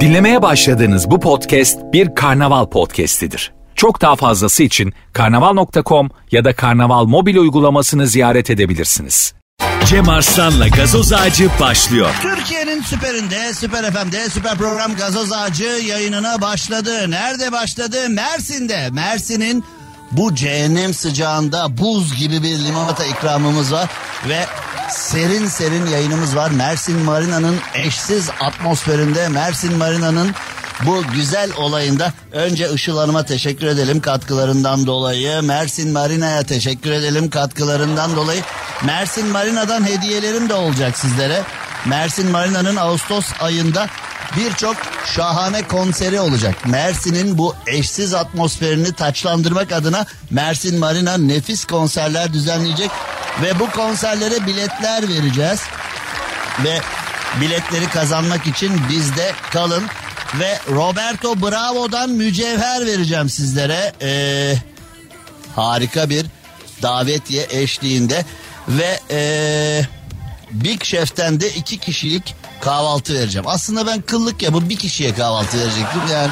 Dinlemeye başladığınız bu podcast bir karnaval podcastidir. Çok daha fazlası için karnaval.com ya da karnaval mobil uygulamasını ziyaret edebilirsiniz. Cem Arslan'la gazoz ağacı başlıyor. Türkiye'nin süperinde, süper FM'de, süper program Gazoz Ağacı yayınına başladı. Nerede başladı? Mersin'de. Mersin'in bu cehennem sıcağında buz gibi bir limonata ikramımız var. Ve serin serin yayınımız var. Mersin Marina'nın eşsiz atmosferinde, Mersin Marina'nın bu güzel olayında önce Işıl Hanım'a teşekkür edelim katkılarından dolayı. Mersin Marina'ya teşekkür edelim katkılarından dolayı. Mersin Marina'dan hediyelerim de olacak sizlere. Mersin Marina'nın Ağustos ayında birçok şahane konseri olacak. Mersin'in bu eşsiz atmosferini taçlandırmak adına Mersin Marina nefis konserler düzenleyecek. Ve bu konserlere biletler vereceğiz. Ve biletleri kazanmak için bizde kalın. Ve Roberto Bravo'dan mücevher vereceğim sizlere. Ee, harika bir davetiye eşliğinde. Ve ee, Big Chef'ten de iki kişilik kahvaltı vereceğim. Aslında ben kıllık ya bu bir kişiye kahvaltı verecektim. Yani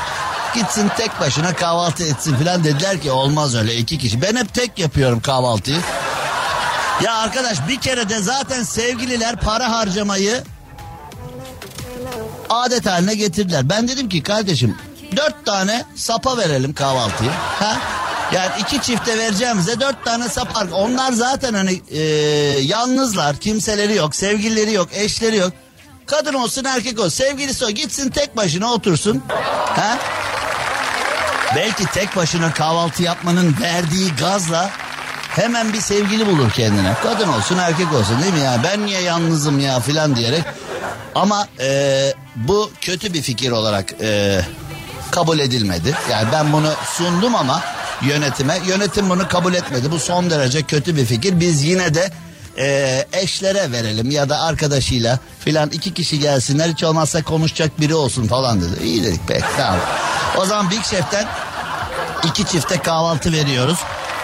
gitsin tek başına kahvaltı etsin falan dediler ki olmaz öyle iki kişi. Ben hep tek yapıyorum kahvaltıyı. Ya arkadaş bir kere de zaten sevgililer para harcamayı adet haline getirdiler. Ben dedim ki kardeşim dört tane sapa verelim kahvaltıyı. Ha? Yani iki çifte vereceğimize dört tane sap. Onlar zaten hani e, yalnızlar, kimseleri yok, sevgilileri yok, eşleri yok. Kadın olsun erkek olsun sevgilisi o gitsin tek başına otursun. Ha? Belki tek başına kahvaltı yapmanın verdiği gazla hemen bir sevgili bulur kendine. Kadın olsun erkek olsun değil mi ya ben niye yalnızım ya filan diyerek. Ama e, bu kötü bir fikir olarak e, kabul edilmedi. Yani ben bunu sundum ama yönetime yönetim bunu kabul etmedi. Bu son derece kötü bir fikir. Biz yine de e, eşlere verelim ya da arkadaşıyla filan iki kişi gelsinler hiç olmazsa konuşacak biri olsun falan dedi. İyi dedik pek tamam. O zaman Big Chef'ten iki çifte kahvaltı veriyoruz.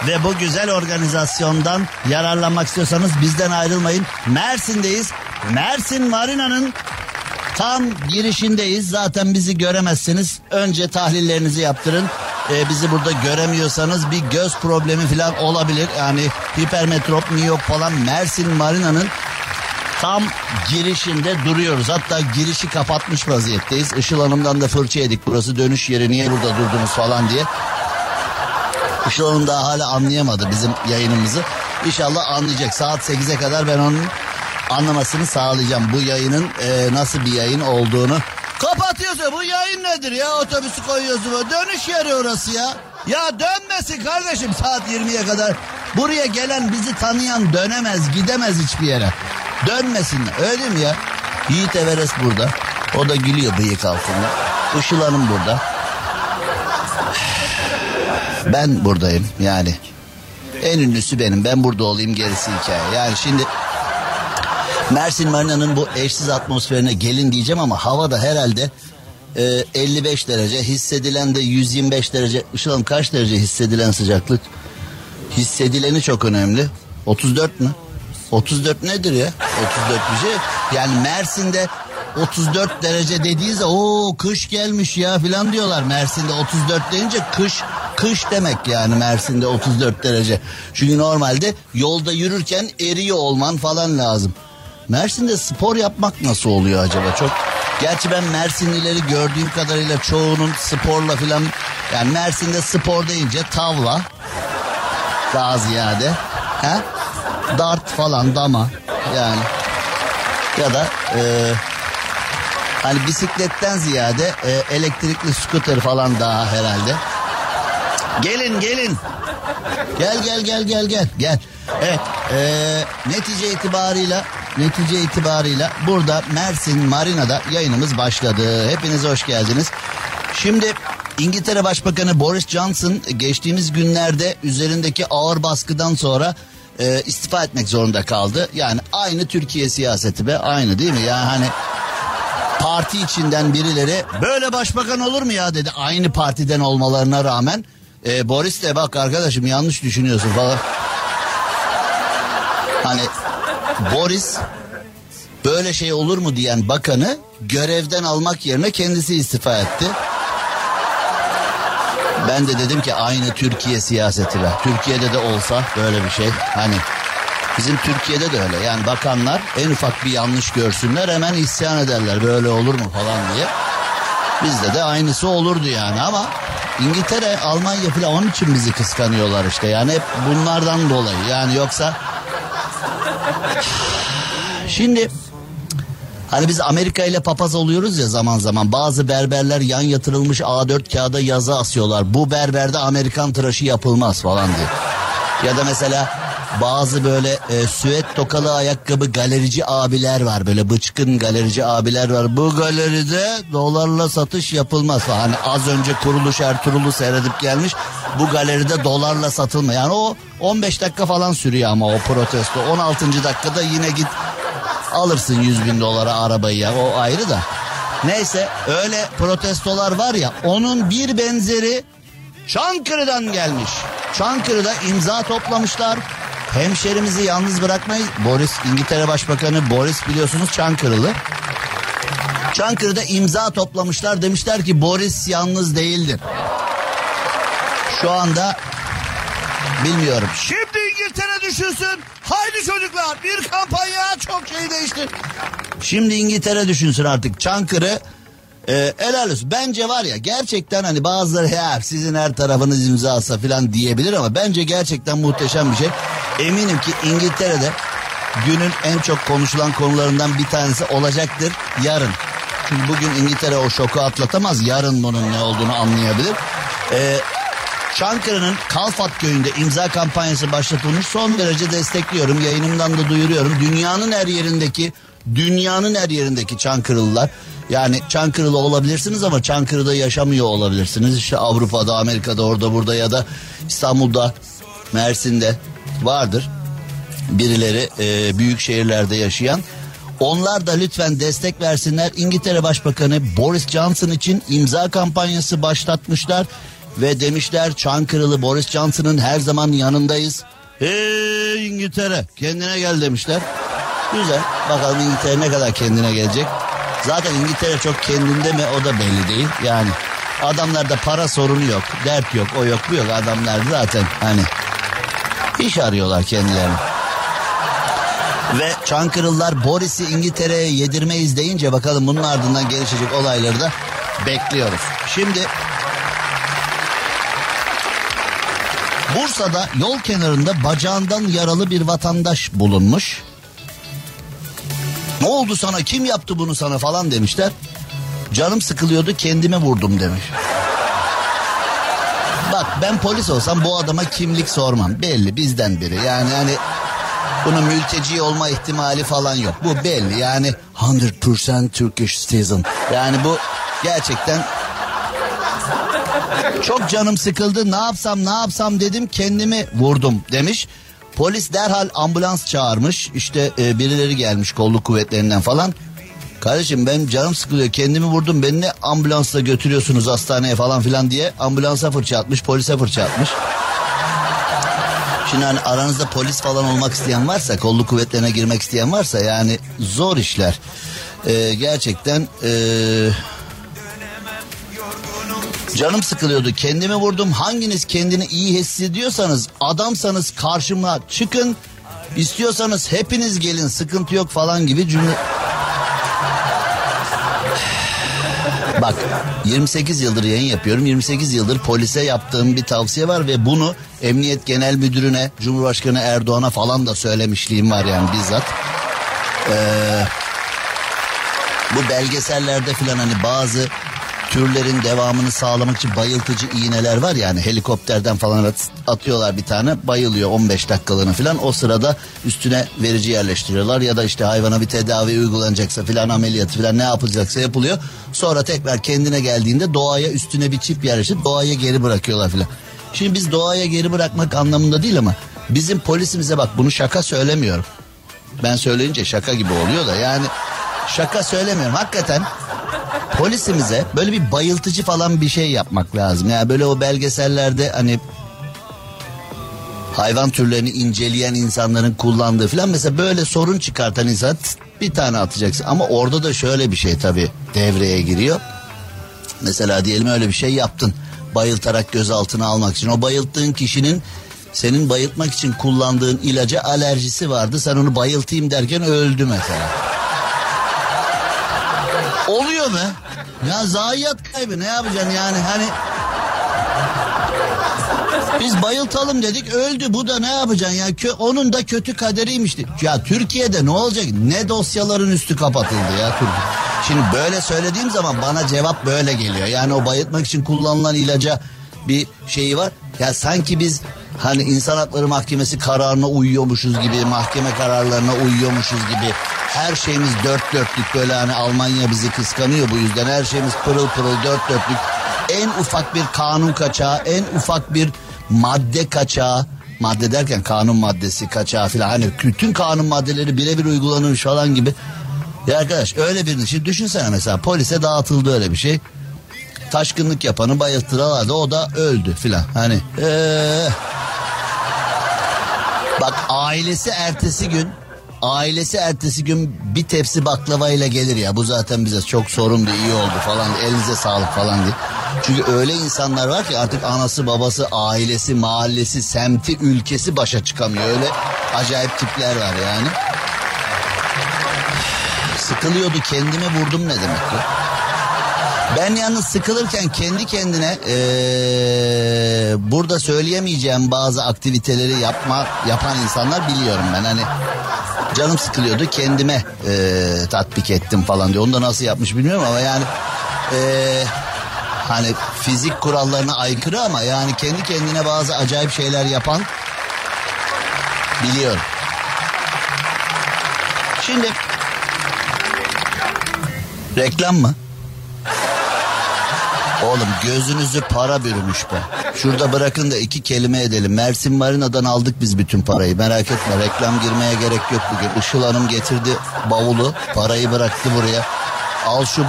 Ve bu güzel organizasyondan yararlanmak istiyorsanız bizden ayrılmayın. Mersin'deyiz. Mersin Marina'nın tam girişindeyiz. Zaten bizi göremezseniz önce tahlillerinizi yaptırın. Ee, bizi burada göremiyorsanız bir göz problemi falan olabilir. Yani hipermetrop, miyop falan Mersin Marina'nın tam girişinde duruyoruz. Hatta girişi kapatmış vaziyetteyiz. Işıl Hanım'dan da fırça yedik. Burası dönüş yeri niye burada durdunuz falan diye. Işıl Hanım daha hala anlayamadı bizim yayınımızı. İnşallah anlayacak. Saat 8'e kadar ben onun anlamasını sağlayacağım. Bu yayının e, nasıl bir yayın olduğunu. Kapatıyorsun bu yayın nedir ya otobüsü koyuyorsun. Dönüş yeri orası ya. Ya dönmesin kardeşim saat 20'ye kadar. Buraya gelen bizi tanıyan dönemez gidemez hiçbir yere. Dönmesinler öyle mi ya? Yiğit Everest burada. O da gülüyor bıyık altında. Işıl Hanım burada. Ben buradayım yani. En ünlüsü benim. Ben burada olayım gerisi hikaye. Yani şimdi Mersin Marina'nın bu eşsiz atmosferine gelin diyeceğim ama hava da herhalde e, 55 derece. Hissedilen de 125 derece. Işıl Hanım kaç derece hissedilen sıcaklık? Hissedileni çok önemli. 34 mü? 34 nedir ya? 34 bir şey. Yani Mersin'de 34 derece dediğinizde o kış gelmiş ya filan diyorlar. Mersin'de 34 deyince kış kış demek yani Mersin'de 34 derece. Çünkü normalde yolda yürürken eriyor olman falan lazım. Mersin'de spor yapmak nasıl oluyor acaba? Çok Gerçi ben Mersinlileri gördüğüm kadarıyla çoğunun sporla filan yani Mersin'de spor deyince tavla daha ziyade ha? dart falan dama yani ya da e, hani bisikletten ziyade e, elektrikli scooter falan daha herhalde. Gelin gelin. Gel gel gel gel gel gel. Evet e, netice itibarıyla netice itibarıyla burada Mersin Marina'da yayınımız başladı. Hepiniz hoş geldiniz. Şimdi İngiltere Başbakanı Boris Johnson geçtiğimiz günlerde üzerindeki ağır baskıdan sonra e, istifa etmek zorunda kaldı. Yani aynı Türkiye siyaseti be aynı değil mi? Yani hani parti içinden birileri böyle başbakan olur mu ya dedi. Aynı partiden olmalarına rağmen e, Boris de bak arkadaşım yanlış düşünüyorsun falan. Hani Boris böyle şey olur mu diyen bakanı görevden almak yerine kendisi istifa etti. Ben de dedim ki aynı Türkiye siyaseti be. Türkiye'de de olsa böyle bir şey. Hani bizim Türkiye'de de öyle. Yani bakanlar en ufak bir yanlış görsünler hemen isyan ederler. Böyle olur mu falan diye. Bizde de aynısı olurdu yani ama İngiltere, Almanya falan onun için bizi kıskanıyorlar işte. Yani hep bunlardan dolayı. Yani yoksa Şimdi Hani biz Amerika ile papaz oluyoruz ya zaman zaman. Bazı berberler yan yatırılmış A4 kağıda yazı asıyorlar. Bu berberde Amerikan tıraşı yapılmaz falan diye. Ya da mesela bazı böyle e, süet tokalı ayakkabı galerici abiler var. Böyle bıçkın galerici abiler var. Bu galeride dolarla satış yapılmaz. Hani az önce kuruluş Ertuğrul'u seyredip gelmiş. Bu galeride dolarla satılma. Yani o 15 dakika falan sürüyor ama o protesto. 16. dakikada yine git alırsın 100 bin dolara arabayı ya o ayrı da. Neyse öyle protestolar var ya onun bir benzeri Çankırı'dan gelmiş. Çankırı'da imza toplamışlar. Hemşerimizi yalnız bırakmayız. Boris İngiltere Başbakanı Boris biliyorsunuz Çankırılı. Çankırı'da imza toplamışlar demişler ki Boris yalnız değildir. Şu anda bilmiyorum. Şimdi İngiltere düşünsün. Haydi çocuklar bir kampanya çok şey değiştir. Şimdi İngiltere düşünsün artık Çankırı e, helal olsun. Bence var ya gerçekten hani bazıları ya sizin her tarafınız imzasa falan diyebilir ama bence gerçekten muhteşem bir şey. Eminim ki İngiltere'de günün en çok konuşulan konularından bir tanesi olacaktır yarın. Çünkü bugün İngiltere o şoku atlatamaz. Yarın bunun ne olduğunu anlayabilir. Ee, Çankırı'nın Kalfat köyünde imza kampanyası başlatılmış. Son derece destekliyorum. Yayınımdan da duyuruyorum. Dünyanın her yerindeki dünyanın her yerindeki Çankırılılar yani Çankırılı olabilirsiniz ama Çankırı'da yaşamıyor olabilirsiniz. İşte Avrupa'da, Amerika'da, orada burada ya da İstanbul'da, Mersin'de vardır. Birileri e, büyük şehirlerde yaşayan. Onlar da lütfen destek versinler. İngiltere Başbakanı Boris Johnson için imza kampanyası başlatmışlar. Ve demişler Çankırılı Boris Johnson'ın her zaman yanındayız. Hey İngiltere kendine gel demişler. Güzel bakalım İngiltere ne kadar kendine gelecek. Zaten İngiltere çok kendinde mi o da belli değil. Yani adamlarda para sorunu yok. Dert yok o yok bu yok. Adamlar zaten hani iş arıyorlar kendilerini. Ve Çankırılılar Boris'i İngiltere'ye yedirmeyiz deyince bakalım bunun ardından gelişecek olayları da bekliyoruz. Şimdi Bursa'da yol kenarında bacağından yaralı bir vatandaş bulunmuş. Ne oldu sana kim yaptı bunu sana falan demişler. Canım sıkılıyordu kendime vurdum demiş. Bak ben polis olsam bu adama kimlik sormam. Belli bizden biri. Yani hani bunun mülteci olma ihtimali falan yok. Bu belli yani 100% Turkish citizen. Yani bu gerçekten çok canım sıkıldı ne yapsam ne yapsam dedim kendimi vurdum demiş. Polis derhal ambulans çağırmış işte e, birileri gelmiş kolluk kuvvetlerinden falan. Kardeşim ben canım sıkılıyor kendimi vurdum beni ne ambulansla götürüyorsunuz hastaneye falan filan diye ambulansa fırça atmış polise fırça atmış. Şimdi hani aranızda polis falan olmak isteyen varsa kolluk kuvvetlerine girmek isteyen varsa yani zor işler. Ee, gerçekten ee, Canım sıkılıyordu kendimi vurdum. Hanginiz kendini iyi hissediyorsanız adamsanız karşıma çıkın. İstiyorsanız hepiniz gelin sıkıntı yok falan gibi cümle. Bak 28 yıldır yayın yapıyorum. 28 yıldır polise yaptığım bir tavsiye var ve bunu Emniyet Genel Müdürüne, Cumhurbaşkanı Erdoğan'a falan da söylemişliğim var yani bizzat. Ee, bu belgesellerde filan hani bazı türlerin devamını sağlamak için bayıltıcı iğneler var yani helikopterden falan at, atıyorlar bir tane bayılıyor 15 dakikalığına falan o sırada üstüne verici yerleştiriyorlar ya da işte hayvana bir tedavi uygulanacaksa filan ameliyatı filan ne yapılacaksa yapılıyor sonra tekrar kendine geldiğinde doğaya üstüne bir çip yerleştirip doğaya geri bırakıyorlar filan. Şimdi biz doğaya geri bırakmak anlamında değil ama bizim polisimize bak bunu şaka söylemiyorum. Ben söyleyince şaka gibi oluyor da yani şaka söylemiyorum hakikaten polisimize böyle bir bayıltıcı falan bir şey yapmak lazım. Yani böyle o belgesellerde hani hayvan türlerini inceleyen insanların kullandığı falan mesela böyle sorun çıkartan insan bir tane atacaksın. Ama orada da şöyle bir şey tabii devreye giriyor. Mesela diyelim öyle bir şey yaptın. Bayıltarak gözaltına almak için. O bayılttığın kişinin senin bayıltmak için kullandığın ilaca alerjisi vardı. Sen onu bayıltayım derken öldü mesela. Oluyor be. Ya zayiat kaybı ne yapacaksın yani hani biz bayıltalım dedik öldü bu da ne yapacaksın ya Kö onun da kötü kaderiymişti. Ya Türkiye'de ne olacak ne dosyaların üstü kapatıldı ya Türkiye. Şimdi böyle söylediğim zaman bana cevap böyle geliyor. Yani o bayıltmak için kullanılan ilaca bir şeyi var. Ya sanki biz hani insan hakları mahkemesi kararına uyuyormuşuz gibi mahkeme kararlarına uyuyormuşuz gibi. Her şeyimiz dört dörtlük böyle hani Almanya bizi kıskanıyor bu yüzden. Her şeyimiz pırıl pırıl dört dörtlük. En ufak bir kanun kaçağı en ufak bir madde kaçağı. Madde derken kanun maddesi kaçağı falan hani bütün kanun maddeleri birebir uygulanmış falan gibi. Ya arkadaş öyle birini şimdi düşünsene mesela polise dağıtıldı öyle bir şey. Taşkınlık yapanı bayılttıralardı o da öldü filan. Hani ee, bak ailesi ertesi gün ailesi ertesi gün bir tepsi baklava ile gelir ya bu zaten bize çok sorundu iyi oldu falan elinize sağlık falan diye. Çünkü öyle insanlar var ki artık anası babası ailesi mahallesi semti ülkesi başa çıkamıyor öyle acayip tipler var yani. Sıkılıyordu kendime vurdum ne demek ya. Ben yalnız sıkılırken kendi kendine ee, burada söyleyemeyeceğim bazı aktiviteleri yapma yapan insanlar biliyorum ben hani canım sıkılıyordu kendime e, tatbik ettim falan diyor. Onu da nasıl yapmış bilmiyorum ama yani e, hani fizik kurallarına aykırı ama yani kendi kendine bazı acayip şeyler yapan biliyorum. Şimdi reklam mı? Oğlum gözünüzü para bürümüş be. Şurada bırakın da iki kelime edelim. Mersin Marina'dan aldık biz bütün parayı. Merak etme reklam girmeye gerek yok bugün. Işıl Hanım getirdi bavulu. Parayı bıraktı buraya. Al şu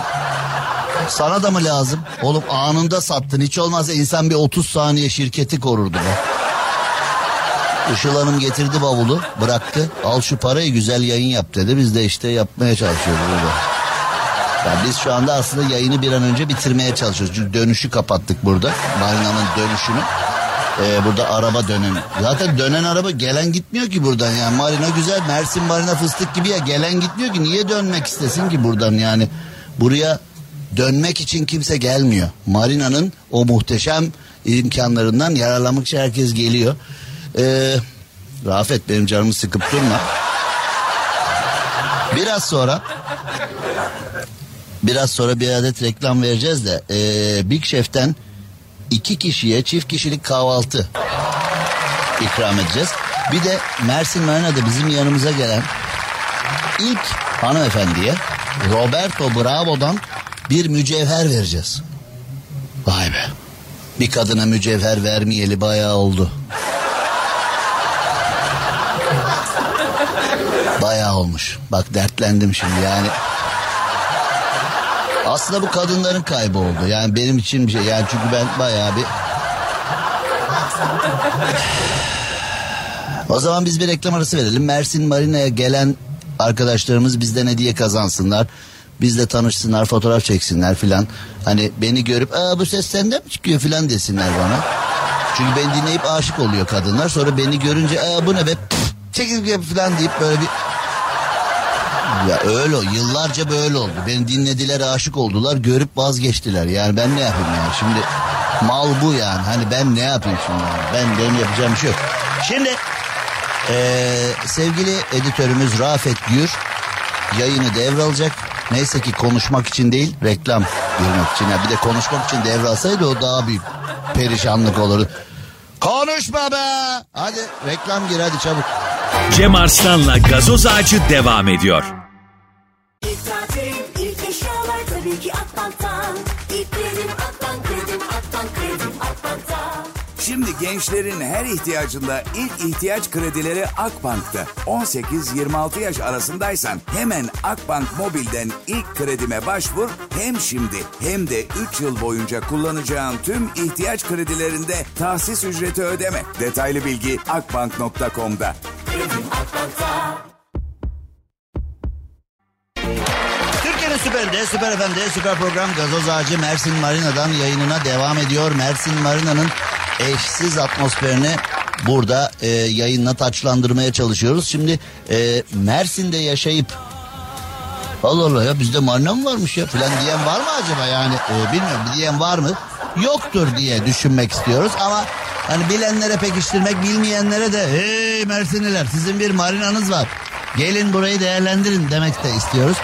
sana da mı lazım? Oğlum anında sattın. Hiç olmazsa insan bir 30 saniye şirketi korurdu be. Işıl Hanım getirdi bavulu bıraktı. Al şu parayı güzel yayın yap dedi. Biz de işte yapmaya çalışıyoruz burada. Yani biz şu anda aslında yayını bir an önce bitirmeye çalışıyoruz. Çünkü dönüşü kapattık burada. Marina'nın dönüşünü. Ee, burada araba dönen. Zaten dönen araba gelen gitmiyor ki buradan yani. Marina güzel. Mersin Marina fıstık gibi ya. Gelen gitmiyor ki. Niye dönmek istesin ki buradan yani. Buraya dönmek için kimse gelmiyor. Marina'nın o muhteşem imkanlarından yararlanmak için herkes geliyor. Ee, Rafet benim canımı sıkıp durma. Biraz sonra Biraz sonra bir adet reklam vereceğiz de ee, Big Chef'ten iki kişiye çift kişilik kahvaltı ikram edeceğiz. Bir de Mersin Marina'da bizim yanımıza gelen ilk hanımefendiye Roberto Bravo'dan bir mücevher vereceğiz. Vay be. Bir kadına mücevher vermeyeli bayağı oldu. Bayağı olmuş. Bak dertlendim şimdi yani. Aslında bu kadınların kaybı oldu. Yani benim için bir şey. Yani çünkü ben bayağı bir... O zaman biz bir reklam arası verelim. Mersin Marina'ya gelen arkadaşlarımız bizden hediye kazansınlar. Bizle tanışsınlar, fotoğraf çeksinler filan. Hani beni görüp Aa, bu ses senden mi çıkıyor filan desinler bana. Çünkü beni dinleyip aşık oluyor kadınlar. Sonra beni görünce Aa, bu ne be çekil filan deyip böyle bir ya öyle yıllarca böyle oldu. Beni dinlediler aşık oldular görüp vazgeçtiler. Yani ben ne yapayım yani şimdi mal bu yani. Hani ben ne yapayım şimdi yani. Ben benim yapacağım bir şey yok. Şimdi ee, sevgili editörümüz Rafet Gür yayını devralacak. Neyse ki konuşmak için değil reklam girmek için. Yani bir de konuşmak için devralsaydı o daha büyük perişanlık olurdu. Konuşma be. Hadi reklam gir hadi çabuk. Cem Arslan'la gazoz ağacı devam ediyor. Şimdi gençlerin her ihtiyacında ilk ihtiyaç kredileri Akbank'ta. 18-26 yaş arasındaysan hemen Akbank Mobil'den ilk kredime başvur. Hem şimdi hem de 3 yıl boyunca kullanacağın tüm ihtiyaç kredilerinde tahsis ücreti ödeme. Detaylı bilgi akbank.com'da. Türkiye'nin süperinde, süper FM'de, süper program Gazoz Ağacı Mersin Marina'dan yayınına devam ediyor. Mersin Marina'nın eşsiz atmosferini burada e, yayınla taçlandırmaya çalışıyoruz. Şimdi e, Mersin'de yaşayıp Allah Allah ya bizde marina mı varmış ya filan diyen var mı acaba yani e, bilmiyorum diyen var mı? Yoktur diye düşünmek istiyoruz ama hani bilenlere pekiştirmek bilmeyenlere de hey Mersinliler sizin bir marinanız var. Gelin burayı değerlendirin demek de istiyoruz.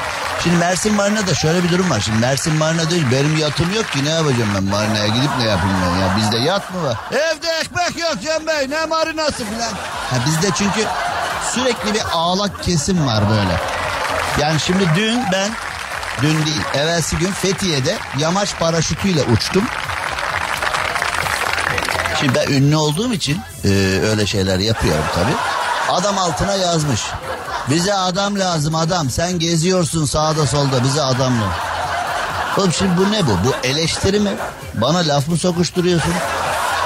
Şimdi Mersin Marina'da şöyle bir durum var. Şimdi Mersin Marina değil benim yatım yok ki ne yapacağım ben Marina'ya gidip ne yapayım ben ya bizde yat mı var? Evde ekmek yok Cem Bey ne marinası filan. Ha, bizde çünkü sürekli bir ağlak kesim var böyle. Yani şimdi dün ben dün değil evvelsi gün Fethiye'de yamaç paraşütüyle uçtum. Şimdi ben ünlü olduğum için e, öyle şeyler yapıyorum tabi. Adam altına yazmış. Bize adam lazım adam. Sen geziyorsun sağda solda bize adam lazım. Oğlum şimdi bu ne bu? Bu eleştiri mi? Bana laf mı sokuşturuyorsun?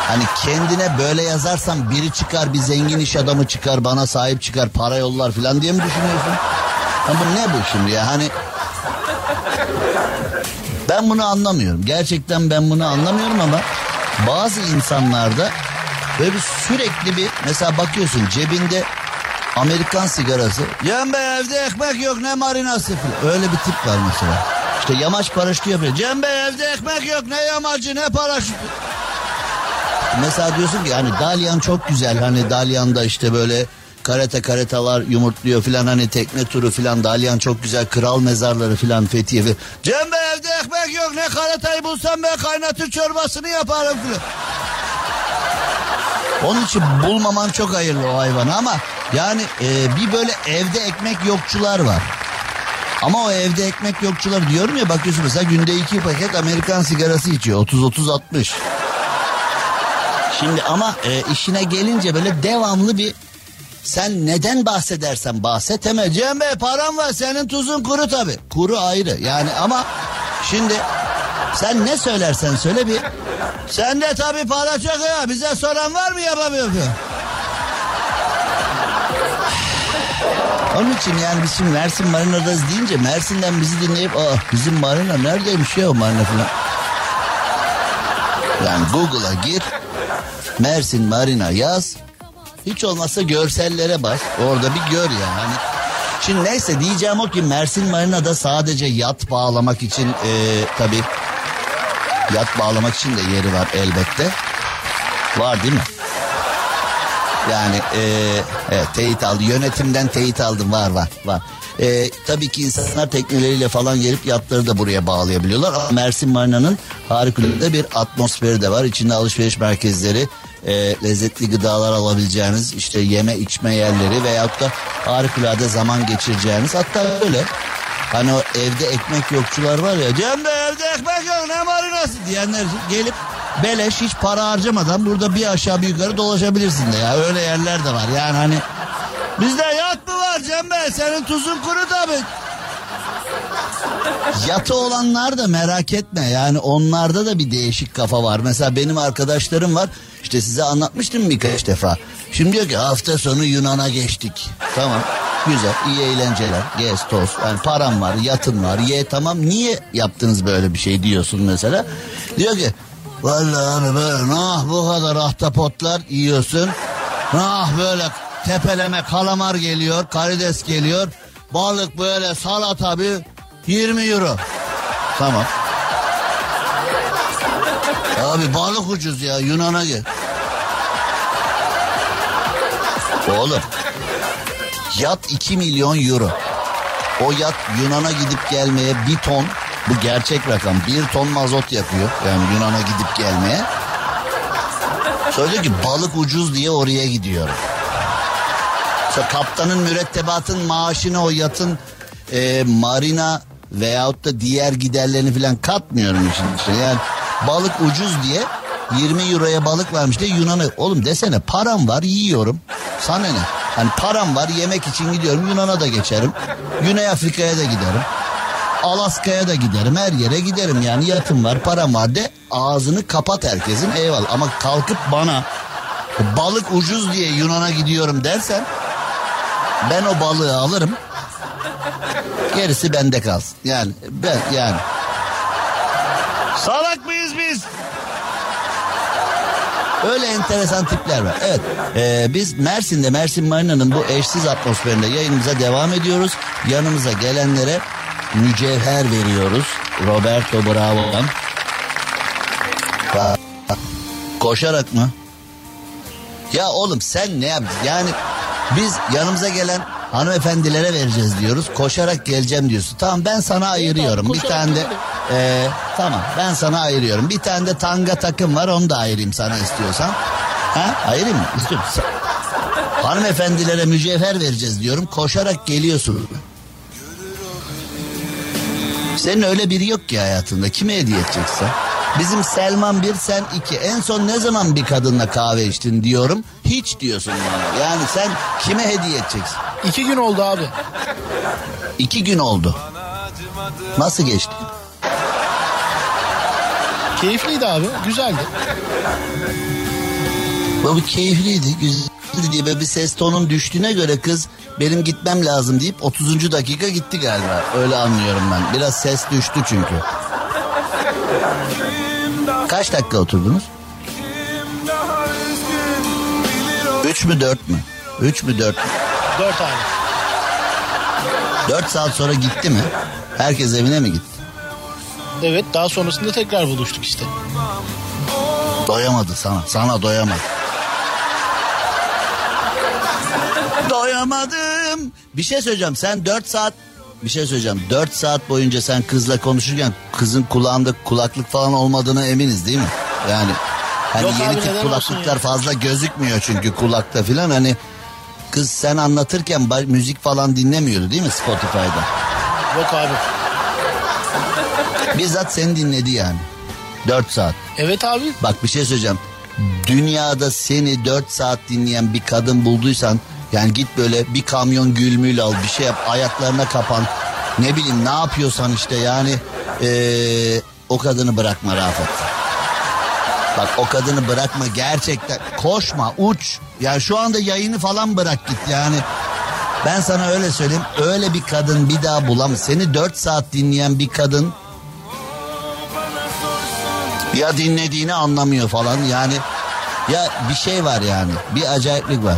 Hani kendine böyle yazarsan biri çıkar bir zengin iş adamı çıkar bana sahip çıkar para yollar falan diye mi düşünüyorsun? Ha bu ne bu şimdi ya hani ben bunu anlamıyorum. Gerçekten ben bunu anlamıyorum ama bazı insanlarda böyle bir sürekli bir mesela bakıyorsun cebinde Amerikan sigarası. Cem Bey evde ekmek yok ne marinası falan. Öyle bir tip var mesela. İşte yamaç paraşütü yapıyor. Cem Bey evde ekmek yok ne yamacı ne paraşütü. Mesela diyorsun ki hani Dalyan çok güzel. Hani Dalyan'da işte böyle karate karetalar yumurtluyor filan hani tekne turu filan Dalyan çok güzel kral mezarları filan Fethiye fi- Cem Bey evde ekmek yok ne karatayı bulsam ben kaynatır çorbasını yaparım filan. Onun için bulmaman çok hayırlı o hayvanı ama yani e, bir böyle evde ekmek yokçular var. Ama o evde ekmek yokçular diyorum ya bakıyorsun mesela günde iki paket Amerikan sigarası içiyor 30-30-60. Şimdi ama e, işine gelince böyle devamlı bir sen neden bahsedersen bahset hemen Cem Bey param var senin tuzun kuru tabi. Kuru ayrı yani ama şimdi sen ne söylersen söyle bir sen de tabi para çok ya bize soran var mı yapamıyor mu? Onun için yani biz şimdi Mersin Marina'dayız deyince Mersin'den bizi dinleyip aa bizim marina neredeymiş ya o marina falan. Yani Google'a gir Mersin Marina yaz hiç olmazsa görsellere bas. Orada bir gör ya. Hani Şimdi neyse diyeceğim o ki Mersin Marina'da sadece yat bağlamak için e, tabi yat bağlamak için de yeri var elbette. Var değil mi? Yani e, evet, teyit aldı. Yönetimden teyit aldım. Var var var. E, tabii ki insanlar tekneleriyle falan gelip yatları da buraya bağlayabiliyorlar. Ama Mersin Marina'nın harikulade bir atmosferi de var. İçinde alışveriş merkezleri, e, lezzetli gıdalar alabileceğiniz, işte yeme içme yerleri veyahut da harikulade zaman geçireceğiniz. Hatta öyle Hani o evde ekmek yokçular var ya. Cem Bey evde ekmek yok ne marinası diyenler gelip beleş hiç para harcamadan burada bir aşağı bir yukarı dolaşabilirsin de ya. Öyle yerler de var yani hani. Bizde yat mı var Cem Bey senin tuzun kuru tabii. Yatı olanlar da merak etme yani onlarda da bir değişik kafa var. Mesela benim arkadaşlarım var işte size anlatmıştım birkaç defa. Şimdi diyor ki hafta sonu Yunan'a geçtik. Tamam güzel iyi eğlenceler gez toz yani param var yatın var ye tamam niye yaptınız böyle bir şey diyorsun mesela. Diyor ki vallahi hani böyle nah bu kadar ahtapotlar yiyorsun. Nah böyle tepeleme kalamar geliyor karides geliyor. Balık böyle salata bir 20 euro. Tamam. Abi balık ucuz ya Yunan'a gel. Oğlum yat 2 milyon euro. O yat Yunan'a gidip gelmeye bir ton bu gerçek rakam bir ton mazot yakıyor. Yani Yunan'a gidip gelmeye. Söylüyor ki balık ucuz diye oraya gidiyorum. İşte kaptanın mürettebatın maaşını o yatın e, marina veyahut da diğer giderlerini falan katmıyorum işin içine. Yani balık ucuz diye 20 euroya balık varmış diye Yunan'ı. Oğlum desene param var yiyorum. Sana ne? Hani param var yemek için gidiyorum Yunan'a da geçerim. Güney Afrika'ya da giderim. Alaska'ya da giderim her yere giderim. Yani yatım var param var de ağzını kapat herkesin eyvallah. Ama kalkıp bana balık ucuz diye Yunan'a gidiyorum dersen ben o balığı alırım. Gerisi bende kalsın. Yani ben yani. Salak mıyız biz Öyle enteresan tipler var. Evet e, biz Mersin'de Mersin Marina'nın bu eşsiz atmosferinde yayınımıza devam ediyoruz. Yanımıza gelenlere mücevher veriyoruz. Roberto Bravo'dan. Koşarak mı? Ya oğlum sen ne yaptın? Yani biz yanımıza gelen hanımefendilere vereceğiz diyoruz. Koşarak geleceğim diyorsun. Tamam ben sana ayırıyorum. Bir tane de e, tamam ben sana ayırıyorum. Bir tane de tanga takım var onu da ayırayım sana istiyorsan. Ha ayırayım mı? İstiyorum. Hanımefendilere mücevher vereceğiz diyorum. Koşarak geliyorsun. Senin öyle biri yok ki hayatında. Kime hediye edeceksin? Bizim Selman bir sen iki. En son ne zaman bir kadınla kahve içtin diyorum. Hiç diyorsun bana. Yani sen kime hediye edeceksin? İki gün oldu abi. İki gün oldu. Nasıl geçti? Keyifliydi abi. Güzeldi. Bu keyifliydi, güzeldi diye bir ses tonun düştüğüne göre kız benim gitmem lazım deyip 30. dakika gitti galiba. Öyle anlıyorum ben. Biraz ses düştü çünkü. Kaç dakika oturdunuz? Üç mü dört mü? Üç mü dört mü? Dört abi. Dört saat sonra gitti mi? Herkes evine mi gitti? Evet daha sonrasında tekrar buluştuk işte. Doyamadı sana. Sana doyamadı. Doyamadım. Bir şey söyleyeceğim. Sen dört saat bir şey söyleyeceğim. Dört saat boyunca sen kızla konuşurken kızın kulağında kulaklık falan olmadığına eminiz değil mi? Yani hani Yok yeni abi, tip kulaklıklar fazla gözükmüyor çünkü kulakta filan hani kız sen anlatırken müzik falan dinlemiyordu değil mi Spotify'da? Yok abi. Bizzat seni dinledi yani. Dört saat. Evet abi. Bak bir şey söyleyeceğim. Dünyada seni 4 saat dinleyen bir kadın bulduysan yani git böyle bir kamyon gülmül al bir şey yap ayaklarına kapan. Ne bileyim ne yapıyorsan işte yani ee, o kadını bırakma Rafet. Bak o kadını bırakma gerçekten koşma uç. Yani şu anda yayını falan bırak git yani. Ben sana öyle söyleyeyim öyle bir kadın bir daha bulam. Seni 4 saat dinleyen bir kadın ya dinlediğini anlamıyor falan yani ya bir şey var yani bir acayiplik var.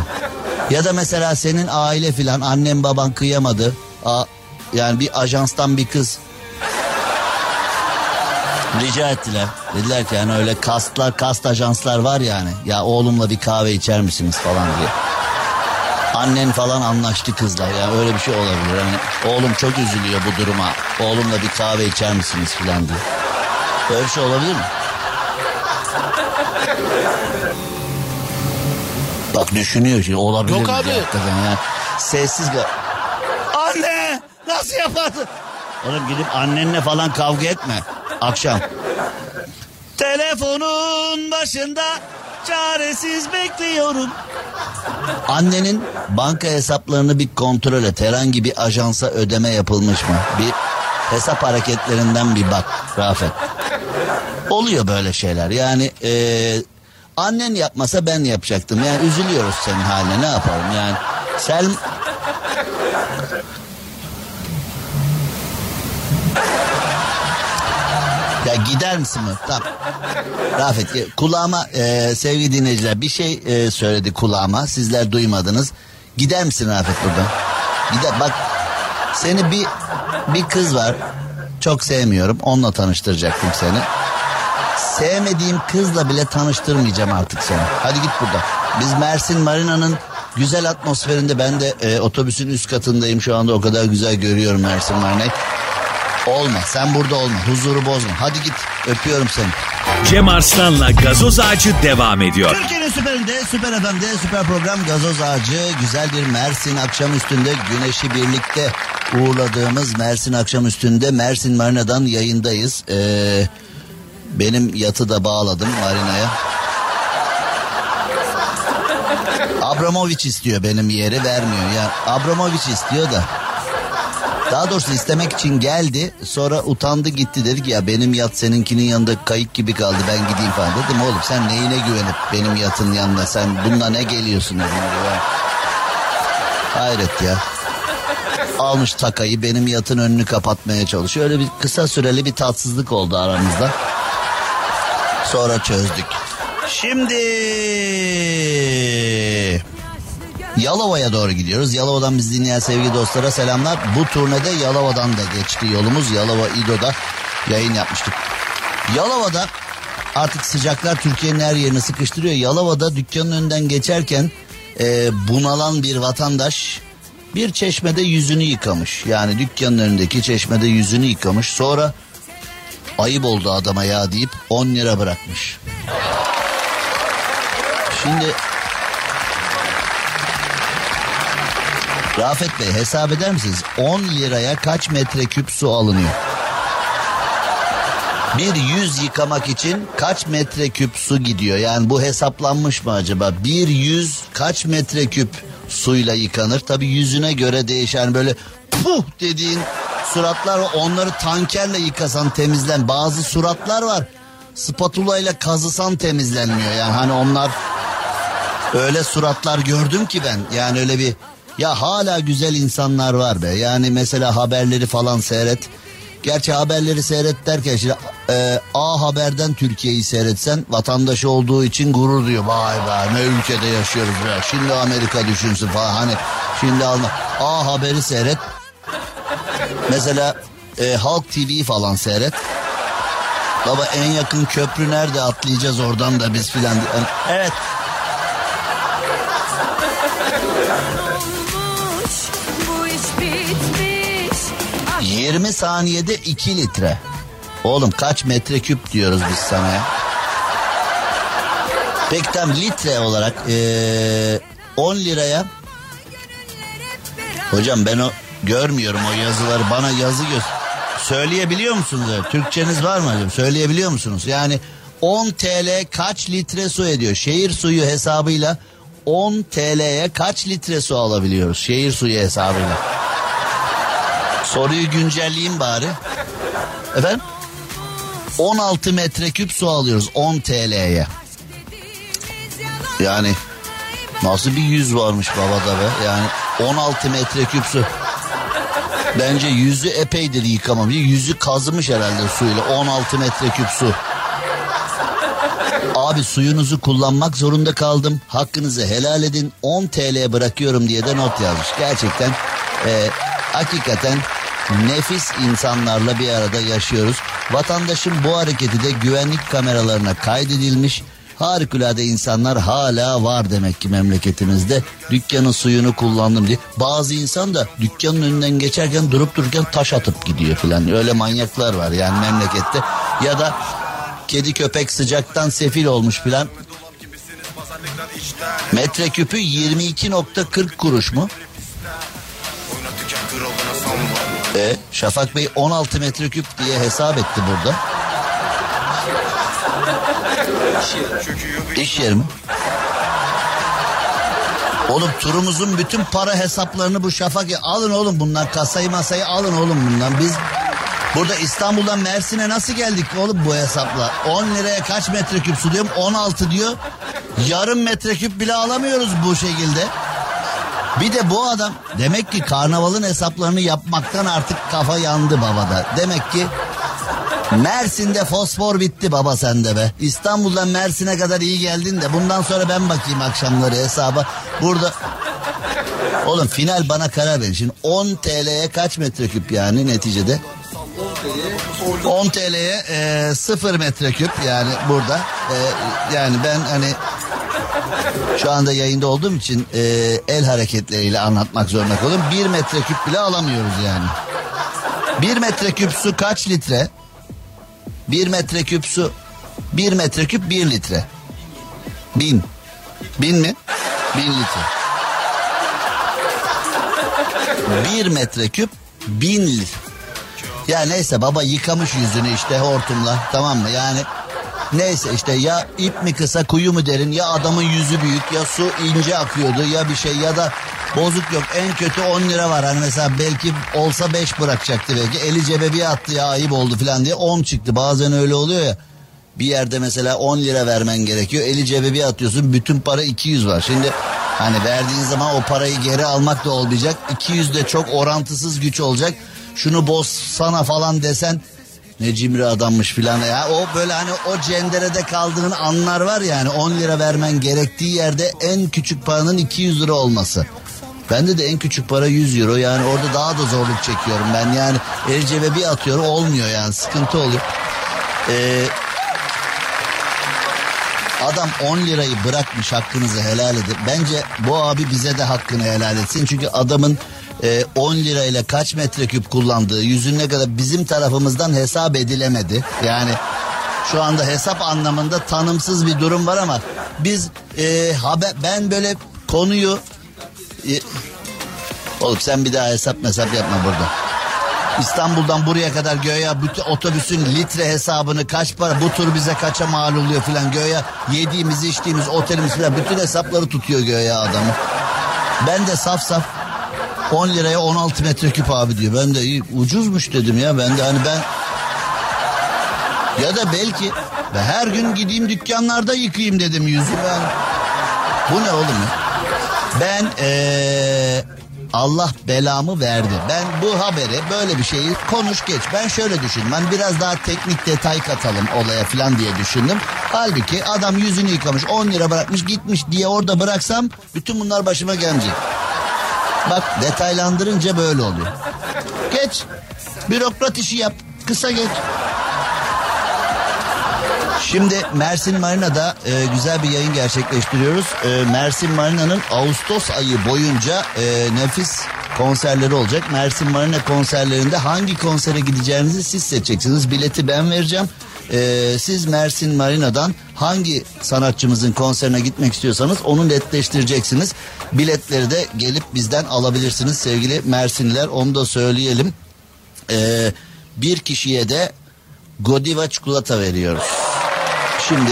Ya da mesela senin aile filan annen baban kıyamadı. A, yani bir ajanstan bir kız rica ettiler. Dediler ki yani öyle kastlar kast ajanslar var yani. Ya oğlumla bir kahve içer misiniz falan diye. Annen falan anlaştı kızla ya öyle bir şey olabilir. Yani oğlum çok üzülüyor bu duruma. Oğlumla bir kahve içer misiniz falan diye. Böyle bir şey olabilir mi? Bak düşünüyor şimdi olabilir Yok abi. hakikaten ya. Sessiz. Anne nasıl yaparsın? Oğlum gidip annenle falan kavga etme. Akşam. Telefonun başında çaresiz bekliyorum. Annenin banka hesaplarını bir kontrol et. Herhangi bir ajansa ödeme yapılmış mı? Bir hesap hareketlerinden bir bak Rafet. Oluyor böyle şeyler. Yani eee, annen yapmasa ben yapacaktım. Yani üzülüyoruz senin haline ne yapalım yani. Sel... Ya gider misin mi? Tamam. Rafet e, kulağıma e, sevgili dinleyiciler bir şey e, söyledi kulağıma. Sizler duymadınız. Gider misin Rafet buradan? Gider bak seni bir bir kız var. Çok sevmiyorum. Onunla tanıştıracaktım seni. Sevmediğim kızla bile tanıştırmayacağım artık seni. Hadi git buradan. Biz Mersin Marina'nın güzel atmosferinde ben de e, otobüsün üst katındayım şu anda o kadar güzel görüyorum Mersin Marina'yı. Olma sen burada olma huzuru bozma. Hadi git öpüyorum seni. Cem Arslan'la gazoz ağacı devam ediyor. Türkiye'nin süperinde, süper FM'de, süper program Gazoz Ağacı. Güzel bir Mersin akşam üstünde güneşi birlikte uğurladığımız Mersin akşam üstünde Mersin Marina'dan yayındayız. Ee, Benim yatı da bağladım marinaya. Abramovich istiyor benim yeri vermiyor. Yani Abramovich istiyor da. Daha doğrusu istemek için geldi. Sonra utandı gitti dedi ki ya benim yat seninkinin yanında kayık gibi kaldı ben gideyim falan. Dedim oğlum sen neyine güvenip benim yatın yanına sen bununla ne geliyorsun dedim. Ya. Hayret ya. Almış takayı benim yatın önünü kapatmaya çalışıyor. Öyle bir kısa süreli bir tatsızlık oldu aramızda. Sonra çözdük. Şimdi Yalova'ya doğru gidiyoruz. Yalova'dan biz dinleyen sevgili dostlara selamlar. Bu turnede Yalova'dan da geçti yolumuz. Yalova İdo'da yayın yapmıştık. Yalova'da artık sıcaklar Türkiye'nin her yerini sıkıştırıyor. Yalova'da dükkanın önünden geçerken e, bunalan bir vatandaş bir çeşmede yüzünü yıkamış. Yani dükkanın önündeki çeşmede yüzünü yıkamış. Sonra ayıp oldu adama ya deyip 10 lira bırakmış. Şimdi Rafet Bey hesap eder misiniz? 10 liraya kaç metreküp su alınıyor? Bir yüz yıkamak için kaç metreküp su gidiyor? Yani bu hesaplanmış mı acaba? Bir yüz kaç metreküp suyla yıkanır? Tabi yüzüne göre değişen böyle puh dediğin suratlar var. Onları tankerle yıkasan temizlen. Bazı suratlar var. Spatula ile kazısan temizlenmiyor. Yani hani onlar öyle suratlar gördüm ki ben. Yani öyle bir ya hala güzel insanlar var be. Yani mesela haberleri falan seyret. Gerçi haberleri seyret derken şimdi e, A Haber'den Türkiye'yi seyretsen vatandaşı olduğu için gurur diyor. Vay be ne ülkede yaşıyoruz be. Şimdi Amerika düşünsün falan hani şimdi alma. A Haber'i seyret. Mesela e, Halk TV'yi falan seyret. Baba en yakın köprü nerede atlayacağız oradan da biz filan. Yani, evet 20 saniyede 2 litre. Oğlum kaç metreküp diyoruz biz sana ya. Peki tam litre olarak ee, 10 liraya Hocam ben o görmüyorum o yazıları bana yazı göz söyleyebiliyor musunuz? Türkçeniz var mı hocam? Söyleyebiliyor musunuz? Yani 10 TL kaç litre su ediyor? Şehir suyu hesabıyla 10 TL'ye kaç litre su alabiliyoruz? Şehir suyu hesabıyla. Soruyu güncelleyeyim bari. Efendim? 16 metreküp su alıyoruz 10 TL'ye. Yani nasıl bir yüz varmış babada be. Yani 16 metreküp su. Bence yüzü epeydir yıkamam. Yüzü kazımış herhalde suyla 16 metreküp su. Abi suyunuzu kullanmak zorunda kaldım. Hakkınızı helal edin. 10 TL bırakıyorum diye de not yazmış. Gerçekten e, hakikaten nefis insanlarla bir arada yaşıyoruz. Vatandaşın bu hareketi de güvenlik kameralarına kaydedilmiş. Harikulade insanlar hala var demek ki memleketimizde. Dükkanın suyunu kullandım diye. Bazı insan da dükkanın önünden geçerken durup dururken taş atıp gidiyor falan. Öyle manyaklar var yani memlekette. Ya da kedi köpek sıcaktan sefil olmuş filan. Metreküpü 22.40 kuruş mu? E, Şafak Bey 16 metreküp diye hesap etti burada. İş yeri mi? Oğlum turumuzun bütün para hesaplarını bu Şafak alın oğlum bundan kasayı masayı alın oğlum bundan biz burada İstanbul'dan Mersin'e nasıl geldik oğlum bu hesapla 10 liraya kaç metreküp su diyorum 16 diyor yarım metreküp bile alamıyoruz bu şekilde. Bir de bu adam demek ki karnavalın hesaplarını yapmaktan artık kafa yandı babada. Demek ki Mersin'de fosfor bitti baba sende be. İstanbul'dan Mersin'e kadar iyi geldin de bundan sonra ben bakayım akşamları hesaba. Burada Oğlum final bana karar verin. Şimdi 10 TL'ye kaç metreküp yani neticede? 10 TL'ye e, 0 metreküp yani burada. E, yani ben hani şu anda yayında olduğum için e, el hareketleriyle anlatmak zorunda kalıyorum. Bir metreküp bile alamıyoruz yani. Bir metreküp su kaç litre? Bir metreküp su. Bir metreküp bir litre. Bin. Bin mi? Bin litre. Bir metreküp bin litre. Ya neyse baba yıkamış yüzünü işte hortumla tamam mı yani Neyse işte ya ip mi kısa kuyu mu derin ya adamın yüzü büyük ya su ince akıyordu ya bir şey ya da bozuk yok. En kötü 10 lira var. Hani mesela belki olsa 5 bırakacaktı belki. Eli cebe bir attı ya ayıp oldu falan diye 10 çıktı. Bazen öyle oluyor ya. Bir yerde mesela 10 lira vermen gerekiyor. Eli cebe bir atıyorsun. Bütün para 200 var. Şimdi hani verdiğin zaman o parayı geri almak da olmayacak. 200 de çok orantısız güç olacak. Şunu bozsana falan desen ne cimri adammış filan. Ya. O böyle hani o cenderede kaldığın anlar var yani 10 lira vermen gerektiği yerde en küçük paranın 200 lira olması. Bende de en küçük para 100 euro yani orada daha da zorluk çekiyorum ben yani el cebe bir atıyorum olmuyor yani sıkıntı oluyor. Ee, adam 10 lirayı bırakmış hakkınızı helal edin. Bence bu abi bize de hakkını helal etsin çünkü adamın e, 10 lirayla kaç metreküp kullandığı yüzün ne kadar bizim tarafımızdan hesap edilemedi. Yani şu anda hesap anlamında tanımsız bir durum var ama biz e, haber ben böyle konuyu oğlum sen bir daha hesap hesap yapma burada. İstanbul'dan buraya kadar göya bütün otobüsün litre hesabını kaç para bu tur bize kaça mal oluyor filan göya yediğimiz içtiğimiz otelimiz filan bütün hesapları tutuyor göya adamı. Ben de saf saf 10 liraya 16 metreküp abi diyor. Ben de iyi ucuzmuş dedim ya. Ben de hani ben ya da belki her gün gideyim dükkanlarda yıkayayım dedim yüzü ben. Bu ne oğlum ya? Ben ee, Allah belamı verdi. Ben bu haberi böyle bir şeyi konuş geç. Ben şöyle düşündüm. Ben biraz daha teknik detay katalım olaya falan diye düşündüm. Halbuki adam yüzünü yıkamış 10 lira bırakmış gitmiş diye orada bıraksam bütün bunlar başıma gelecek. Bak detaylandırınca böyle oluyor. Geç. Bürokrat işi yap. Kısa geç. Şimdi Mersin Marina'da e, güzel bir yayın gerçekleştiriyoruz. E, Mersin Marina'nın Ağustos ayı boyunca e, nefis konserleri olacak. Mersin Marina konserlerinde hangi konsere gideceğinizi siz seçeceksiniz. Bileti ben vereceğim. E, siz Mersin Marina'dan hangi sanatçımızın konserine gitmek istiyorsanız onu netleştireceksiniz. Biletleri de gelip bizden alabilirsiniz sevgili Mersinliler. Onu da söyleyelim. E, bir kişiye de Godiva çikolata veriyoruz. Şimdi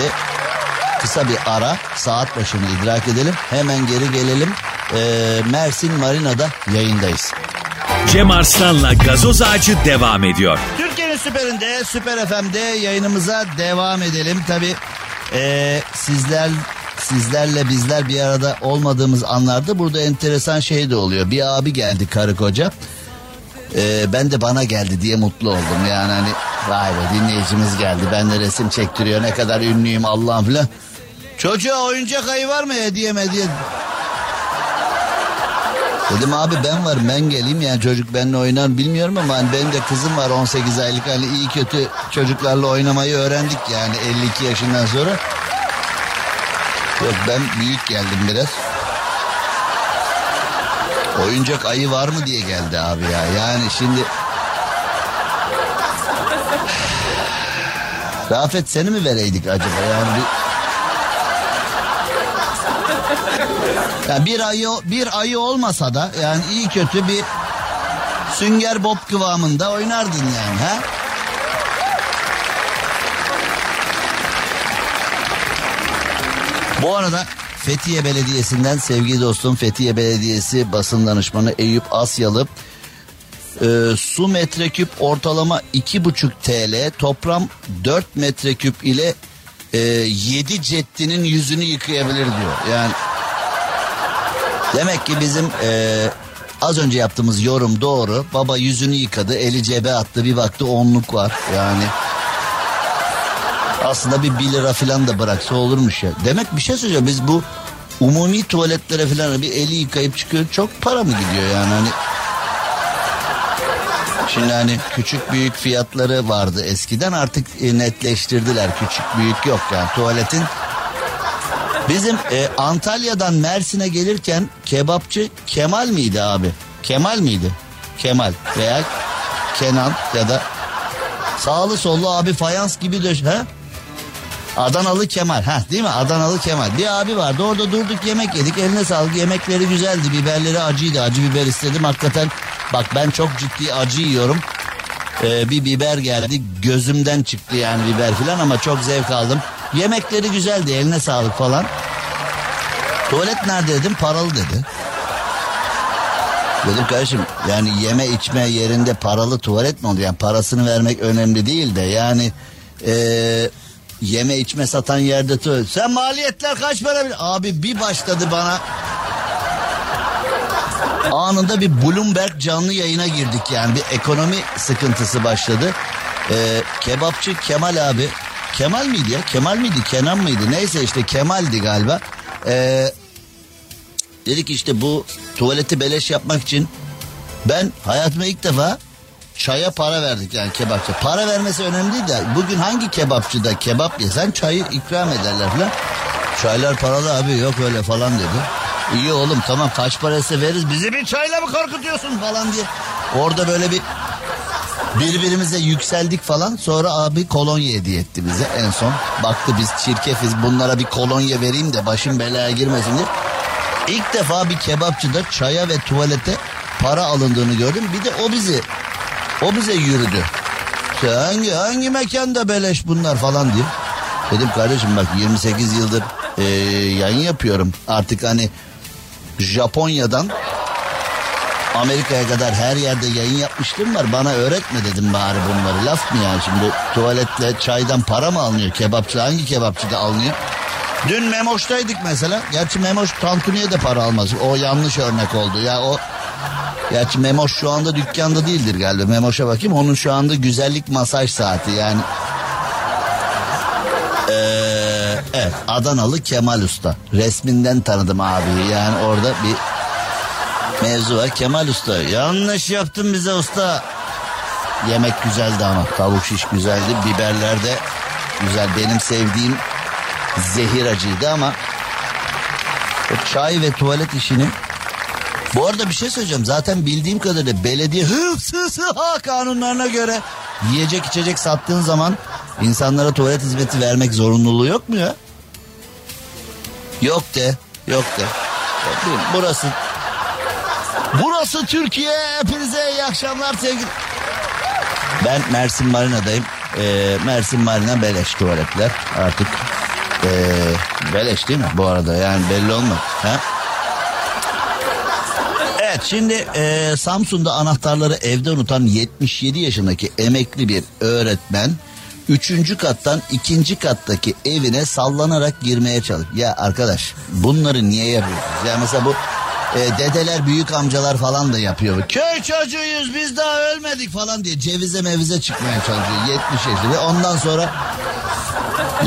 kısa bir ara saat başını idrak edelim. Hemen geri gelelim. Ee, Mersin Marina'da yayındayız. Cem Arslan'la gazoz ağacı devam ediyor. Türkiye'nin süperinde, Süper FM'de yayınımıza devam edelim. Tabi ee, sizler sizlerle bizler bir arada olmadığımız anlarda burada enteresan şey de oluyor. Bir abi geldi karı koca. Ee, ben de bana geldi diye mutlu oldum. Yani hani vay be dinleyicimiz geldi. Ben de resim çektiriyor. Ne kadar ünlüyüm Allah'ım filan. Çocuğa oyuncak ayı var mı hediye hediye? Dedim abi ben varım ben geleyim yani çocuk benimle oynar bilmiyorum ama hani benim de kızım var 18 aylık hani iyi kötü çocuklarla oynamayı öğrendik yani 52 yaşından sonra. Yok ben büyük geldim biraz. Oyuncak ayı var mı diye geldi abi ya. Yani şimdi... Rafet seni mi vereydik acaba? Yani bir... Yani bir ayı bir ayı olmasa da yani iyi kötü bir sünger bob kıvamında oynardın yani ha? Bu arada Fethiye Belediyesi'nden sevgili dostum Fethiye Belediyesi basın danışmanı Eyüp Asyalı e, su metreküp ortalama iki buçuk TL toplam 4 metreküp ile e, 7 ceddinin yüzünü yıkayabilir diyor. Yani demek ki bizim e, az önce yaptığımız yorum doğru. Baba yüzünü yıkadı eli cebe attı bir baktı onluk var yani. Aslında bir 1 lira falan da bıraksa olurmuş ya. Demek bir şey söyleyeceğim biz bu umumi tuvaletlere falan bir eli yıkayıp çıkıyor çok para mı gidiyor yani hani. Şimdi hani küçük büyük fiyatları vardı eskiden artık e, netleştirdiler küçük büyük yok yani tuvaletin. Bizim e, Antalya'dan Mersin'e gelirken kebapçı Kemal miydi abi? Kemal miydi? Kemal veya Kenan ya da sağlı sollu abi fayans gibi döş. He? Adanalı Kemal. Ha değil mi? Adanalı Kemal. Bir abi vardı. Orada durduk yemek yedik. Eline sağlık. Yemekleri güzeldi. Biberleri acıydı. Acı biber istedim. Hakikaten bak ben çok ciddi acı yiyorum. Ee, bir biber geldi gözümden çıktı yani biber filan ama çok zevk aldım. Yemekleri güzeldi eline sağlık falan. Tuvalet nerede dedim paralı dedi. Dedim kardeşim yani yeme içme yerinde paralı tuvalet mi oluyor? Yani parasını vermek önemli değil de yani eee, yeme içme satan yerde tuvalet. Sen maliyetler kaç para? Abi bir başladı bana. Anında bir Bloomberg canlı yayına girdik yani bir ekonomi sıkıntısı başladı. Eee, kebapçı Kemal abi Kemal miydi ya? Kemal miydi? Kenan mıydı? Neyse işte Kemal'di galiba. Eee Dedik işte bu tuvaleti beleş yapmak için ben hayatımda ilk defa çaya para verdik yani kebapçı. Para vermesi önemli değil de bugün hangi kebapçıda kebap yesen çayı ikram ederler falan. Çaylar paralı abi yok öyle falan dedi. İyi oğlum tamam kaç parası veririz bizi bir çayla mı korkutuyorsun falan diye. Orada böyle bir birbirimize yükseldik falan sonra abi kolonya hediye etti bize en son. Baktı biz çirkefiz bunlara bir kolonya vereyim de başım belaya girmesin diye. İlk defa bir kebapçıda çaya ve tuvalete para alındığını gördüm. Bir de o bizi o bize yürüdü. İşte hangi hangi mekanda beleş bunlar falan diye. Dedim kardeşim bak 28 yıldır eee, yayın yapıyorum. Artık hani Japonya'dan Amerika'ya kadar her yerde yayın yapmıştım var. Bana öğretme dedim bari bunları. Laf mı yani şimdi tuvaletle çaydan para mı alınıyor? Kebapçı hangi kebapçıda alınıyor? Dün Memoş'taydık mesela. Gerçi Memoş Tantuni'ye de para almaz. O yanlış örnek oldu. Ya o Gerçi Memoş şu anda dükkanda değildir galiba. Memoş'a bakayım. Onun şu anda güzellik masaj saati yani. Ee, evet Adanalı Kemal Usta. Resminden tanıdım abi. Yani orada bir mevzu var. Kemal Usta yanlış yaptın bize usta. Yemek güzeldi ama tavuk şiş güzeldi. Biberler de güzel. Benim sevdiğim zehir acıydı ama o çay ve tuvalet işini bu arada bir şey söyleyeceğim. Zaten bildiğim kadarıyla belediye HSSH kanunlarına göre yiyecek içecek sattığın zaman insanlara tuvalet hizmeti vermek zorunluluğu yok mu ya? Yok de, yok de. Burası Burası Türkiye. Hepinize iyi akşamlar sevgili. Ben Mersin Marina'dayım. Ee, Mersin Marina beleş tuvaletler artık. Ee, beleş değil mi bu arada yani belli olmaz. Ha? Evet şimdi e, Samsun'da anahtarları evde unutan 77 yaşındaki emekli bir öğretmen üçüncü kattan ikinci kattaki evine sallanarak girmeye çalışıyor. Ya arkadaş bunları niye yapıyorsunuz? Ya mesela bu e, dedeler büyük amcalar falan da yapıyor. Köy çocuğuyuz biz daha ölmedik falan diye cevize mevize çıkmaya çalışıyor 70 yaşında ondan sonra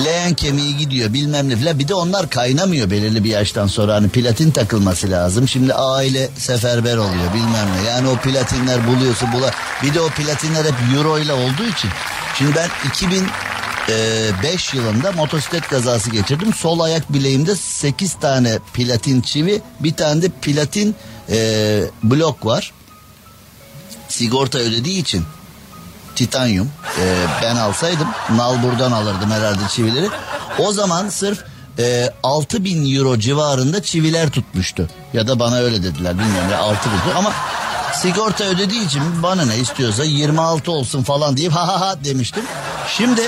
leğen kemiği gidiyor bilmem ne filan. Bir de onlar kaynamıyor belirli bir yaştan sonra. Hani platin takılması lazım. Şimdi aile seferber oluyor bilmem ne. Yani o platinler buluyorsun bula. Bir de o platinler hep euro ile olduğu için. Şimdi ben 2005 yılında motosiklet kazası geçirdim. Sol ayak bileğimde 8 tane platin çivi bir tane de platin e, blok var. Sigorta ödediği için titanyum. Ee, ben alsaydım nalburdan alırdım herhalde çivileri. O zaman sırf e, 6 bin euro civarında çiviler tutmuştu. Ya da bana öyle dediler bilmiyorum ya 6 bin ama sigorta ödediği için bana ne istiyorsa 26 olsun falan deyip ha ha ha demiştim. Şimdi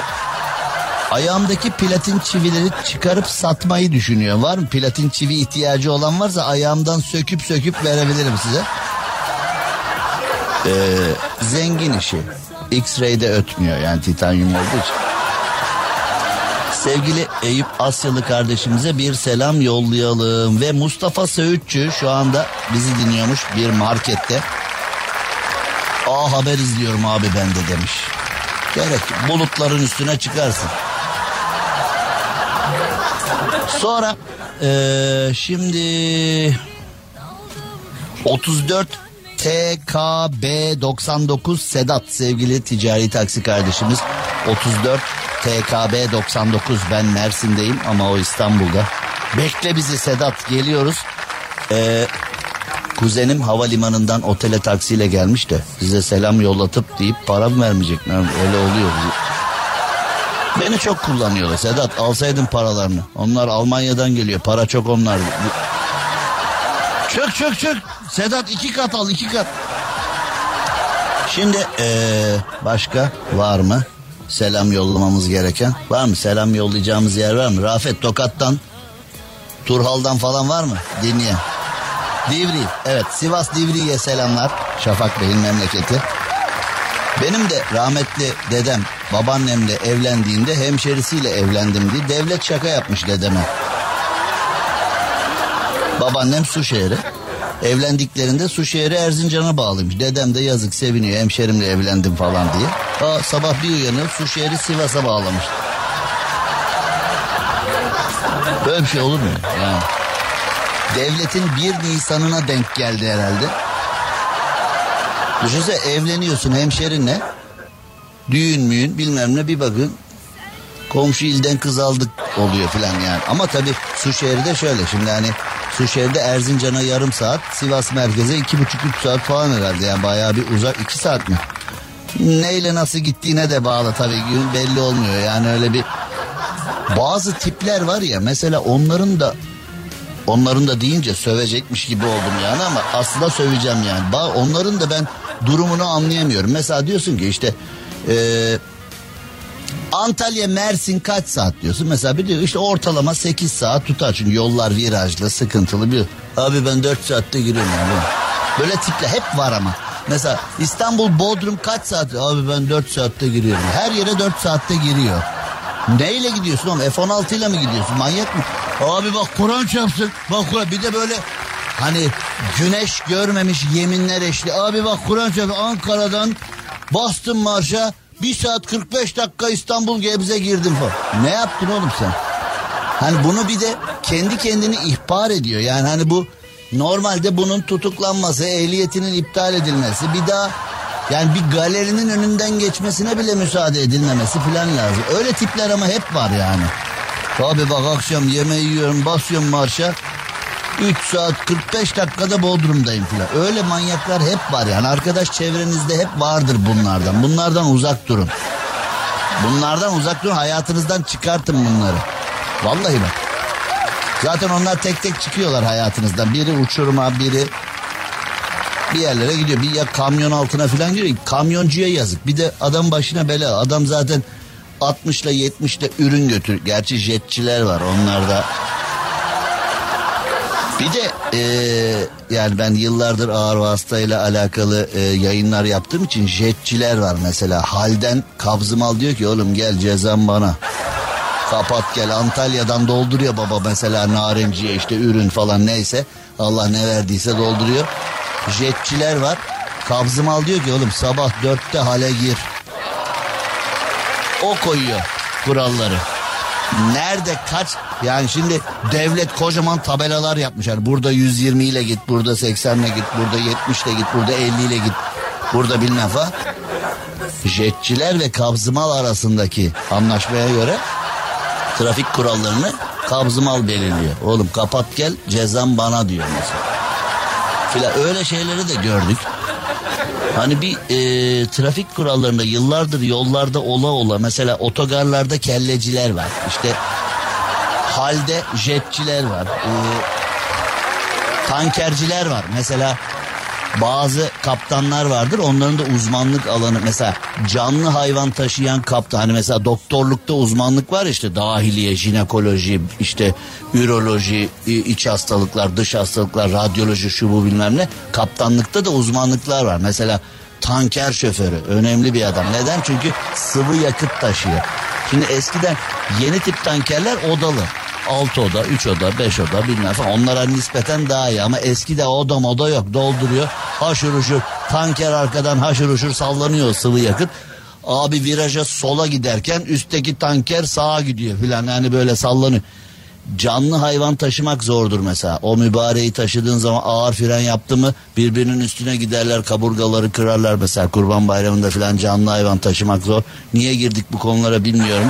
ayağımdaki platin çivileri çıkarıp satmayı düşünüyor. Var mı platin çivi ihtiyacı olan varsa ayağımdan söküp söküp verebilirim size. Ee, zengin işi. X-ray'de ötmüyor yani titanyum olduğu için. Sevgili Eyüp Asyalı kardeşimize bir selam yollayalım. Ve Mustafa Söğütçü şu anda bizi dinliyormuş bir markette. Aa haber izliyorum abi ben de demiş. Gerek bulutların üstüne çıkarsın. Sonra eee, şimdi 34 TKB 99 Sedat sevgili ticari taksi kardeşimiz 34 TKB 99 ben Mersin'deyim ama o İstanbul'da. Bekle bizi Sedat geliyoruz. Ee, kuzenim havalimanından otele taksiyle gelmiş de size selam yollatıp deyip para vermeyecek? Öyle oluyor. Beni çok kullanıyorlar Sedat alsaydın paralarını. Onlar Almanya'dan geliyor para çok onlar. Çök çök çök. Sedat iki kat al iki kat. Şimdi ee, başka var mı? Selam yollamamız gereken. Var mı? Selam yollayacağımız yer var mı? Rafet Tokat'tan, Turhal'dan falan var mı? Dinleyen. Divri. Evet Sivas Divri'ye selamlar. Şafak Bey'in memleketi. Benim de rahmetli dedem babaannemle evlendiğinde hemşerisiyle evlendim diye devlet şaka yapmış dedeme. Babaannem Suşehir'e. Evlendiklerinde Suşehir'i Erzincan'a bağlıymış. Dedem de yazık seviniyor hemşerimle evlendim falan diye. Aa, sabah bir uyanıyor Suşehir'i Sivas'a bağlamış. Böyle bir şey olur mu? Yani. Devletin bir Nisan'ına denk geldi herhalde. Düşünsene evleniyorsun hemşerinle. Düğün müyün bilmem ne bir bakın. Komşu ilden kız aldık oluyor filan yani. Ama tabii Suşehir'de şöyle şimdi hani Suşehir'de Erzincan'a yarım saat, Sivas merkeze iki buçuk üç saat falan herhalde. Yani bayağı bir uzak iki saat mi? Neyle nasıl gittiğine de bağlı tabii gün belli olmuyor. Yani öyle bir bazı tipler var ya mesela onların da onların da deyince sövecekmiş gibi oldum yani ama aslında söveceğim yani. Ba- Onların da ben durumunu anlayamıyorum. Mesela diyorsun ki işte eee Antalya Mersin kaç saat diyorsun? Mesela bir diyor işte ortalama 8 saat tutar çünkü yollar virajlı sıkıntılı bir. Abi ben 4 saatte giriyorum yani. Böyle tipler hep var ama. Mesela İstanbul Bodrum kaç saat? Abi ben 4 saatte giriyorum. Her yere 4 saatte giriyor. Neyle gidiyorsun oğlum? F-16 ile mi gidiyorsun? Manyak mı? Abi bak Kur'an çarpsın. Bak Kur'an bir de böyle hani güneş görmemiş yeminler eşli. Abi bak Kur'an çarpsın Ankara'dan bastım marşa. Bir saat 45 dakika İstanbul Gebze girdim falan. Ne yaptın oğlum sen? Hani bunu bir de kendi kendini ihbar ediyor. Yani hani bu normalde bunun tutuklanması, ehliyetinin iptal edilmesi, bir daha yani bir galerinin önünden geçmesine bile müsaade edilmemesi falan lazım. Öyle tipler ama hep var yani. Abi bak akşam yemeği yiyorum, basıyorum marşa. 3 saat 45 dakikada Bodrum'dayım filan. Öyle manyaklar hep var yani. Arkadaş çevrenizde hep vardır bunlardan. Bunlardan uzak durun. Bunlardan uzak durun. Hayatınızdan çıkartın bunları. Vallahi bak. Zaten onlar tek tek çıkıyorlar hayatınızdan. Biri uçuruma, biri bir yerlere gidiyor. Bir ya kamyon altına falan giriyor. Kamyoncuya yazık. Bir de adam başına bela. Adam zaten 60 ile 70 ile ürün götür. Gerçi jetçiler var. Onlar da bir de eee, yani ben yıllardır ağır vasıtayla alakalı eee, yayınlar yaptığım için jetçiler var mesela. Halden kabzımal diyor ki oğlum gel cezam bana. Kapat gel Antalya'dan dolduruyor baba mesela narenciye işte ürün falan neyse. Allah ne verdiyse dolduruyor. Jetçiler var. Kabzımal diyor ki oğlum sabah dörtte hale gir. O koyuyor kuralları. Nerede kaç yani şimdi devlet kocaman tabelalar yapmış. Yani burada 120 ile git, burada 80 ile git, burada 70 ile git, burada 50 ile git. Burada bilmem falan. Jetçiler ve kabzımal arasındaki anlaşmaya göre trafik kurallarını kabzımal belirliyor. Oğlum kapat gel cezam bana diyor mesela. Filan öyle şeyleri de gördük. Hani bir e, trafik kurallarında yıllardır yollarda ola ola mesela otogarlarda kelleciler var. İşte halde jetçiler var. E, tankerciler var. Mesela bazı kaptanlar vardır onların da uzmanlık alanı. Mesela canlı hayvan taşıyan kaptan hani mesela doktorlukta uzmanlık var işte dahiliye jinekoloji işte üroloji iç hastalıklar dış hastalıklar radyoloji şu bu bilmem ne. Kaptanlıkta da uzmanlıklar var. Mesela tanker şoförü önemli bir adam. Neden? Çünkü sıvı yakıt taşıyor. Şimdi eskiden yeni tip tankerler odalı 6 oda, 3 oda, 5 oda bilmem falan. Onlara nispeten daha iyi ama eskide oda moda yok. Dolduruyor. Haşır uşur. Tanker arkadan haşır uşur sallanıyor sıvı yakıt. Abi viraja sola giderken üstteki tanker sağa gidiyor filan. Yani böyle sallanıyor. Canlı hayvan taşımak zordur mesela. O mübareği taşıdığın zaman ağır fren yaptı mı birbirinin üstüne giderler kaburgaları kırarlar mesela kurban bayramında filan canlı hayvan taşımak zor. Niye girdik bu konulara bilmiyorum.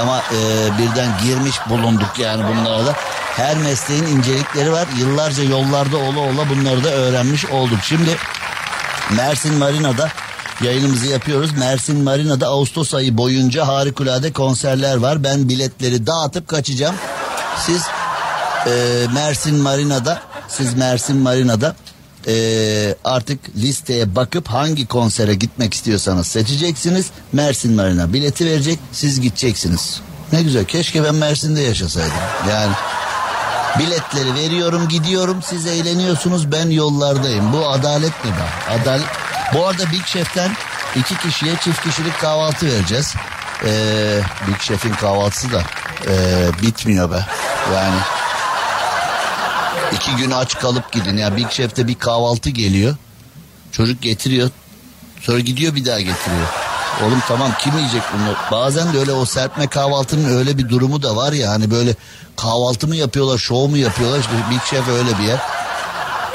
Ama e, birden girmiş bulunduk yani bunlara da. Her mesleğin incelikleri var. Yıllarca yollarda ola ola bunları da öğrenmiş olduk. Şimdi Mersin Marina'da yayınımızı yapıyoruz. Mersin Marina'da Ağustos ayı boyunca harikulade konserler var. Ben biletleri dağıtıp kaçacağım. Siz e, Mersin Marina'da siz Mersin Marina'da Ee, artık listeye bakıp hangi konsere gitmek istiyorsanız seçeceksiniz. Mersin Marina bileti verecek siz gideceksiniz. Ne güzel keşke ben Mersin'de yaşasaydım. Yani biletleri veriyorum gidiyorum siz eğleniyorsunuz ben yollardayım. Bu adalet mi be? Adalet. Bu arada Big Chef'ten iki kişiye çift kişilik kahvaltı vereceğiz. Ee, Big Chef'in kahvaltısı da ee, bitmiyor be. Yani iki gün aç kalıp gidin. Ya Big Chef'te bir kahvaltı geliyor. Çocuk getiriyor. Sonra gidiyor bir daha getiriyor. Oğlum tamam kim yiyecek bunu? Bazen de öyle o serpme kahvaltının öyle bir durumu da var ya hani böyle kahvaltı mı yapıyorlar, şov mu yapıyorlar? İşte Big Chef öyle bir yer.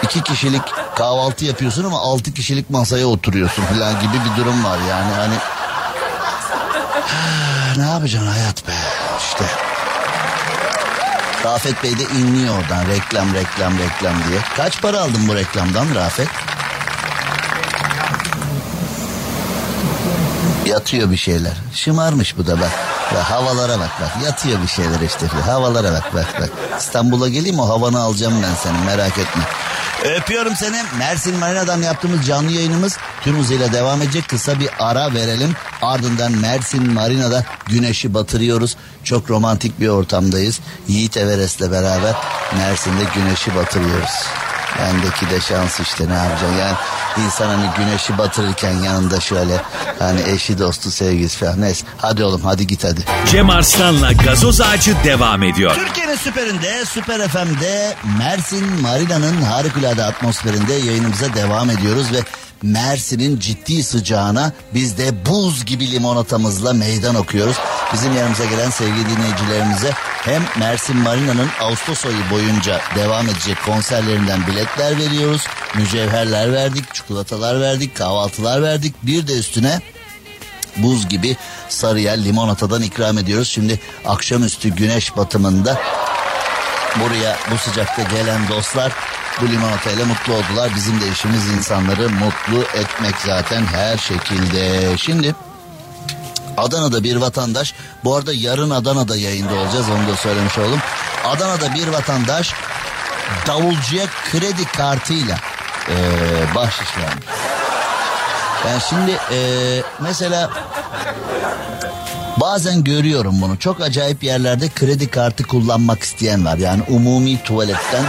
İki kişilik kahvaltı yapıyorsun ama altı kişilik masaya oturuyorsun falan gibi bir durum var yani hani. ne yapacaksın hayat be işte. Rafet Bey de inliyor oradan reklam reklam reklam diye. Kaç para aldın bu reklamdan Rafet? Yatıyor bir şeyler. Şımarmış bu da bak. Bak havalara bak bak. Yatıyor bir şeyler işte. Havalara bak bak bak. İstanbul'a geleyim o havanı alacağım ben senin merak etme. Öpüyorum seni. Mersin Marina'dan yaptığımız canlı yayınımız tüm hızıyla devam edecek. Kısa bir ara verelim. Ardından Mersin Marina'da güneşi batırıyoruz. Çok romantik bir ortamdayız. Yiğit Everest'le beraber Mersin'de güneşi batırıyoruz. Bendeki de şans işte ne yapacaksın yani insan hani güneşi batırırken yanında şöyle hani eşi dostu sevgisi falan neyse hadi oğlum hadi git hadi. Cem Arslan'la gazoz ağacı devam ediyor. Türkiye'nin süperinde Süper FM'de Mersin Marina'nın harikulade atmosferinde yayınımıza devam ediyoruz ve Mersin'in ciddi sıcağına biz de buz gibi limonatamızla meydan okuyoruz. Bizim yanımıza gelen sevgili dinleyicilerimize hem Mersin Marina'nın Ağustos ayı boyunca devam edecek konserlerinden biletler veriyoruz. Mücevherler verdik, çikolatalar verdik, kahvaltılar verdik. Bir de üstüne buz gibi Sarıyer limonatadan ikram ediyoruz. Şimdi akşamüstü güneş batımında buraya bu sıcakta gelen dostlar bu limonatayla mutlu oldular. Bizim de işimiz insanları mutlu etmek zaten her şekilde. Şimdi Adana'da bir vatandaş bu arada yarın Adana'da yayında olacağız onu da söylemiş oldum. Adana'da bir vatandaş davulcuya kredi kartıyla e, bahşiş vermiş. Yani şimdi e, mesela bazen görüyorum bunu. Çok acayip yerlerde kredi kartı kullanmak isteyen var. Yani umumi tuvaletten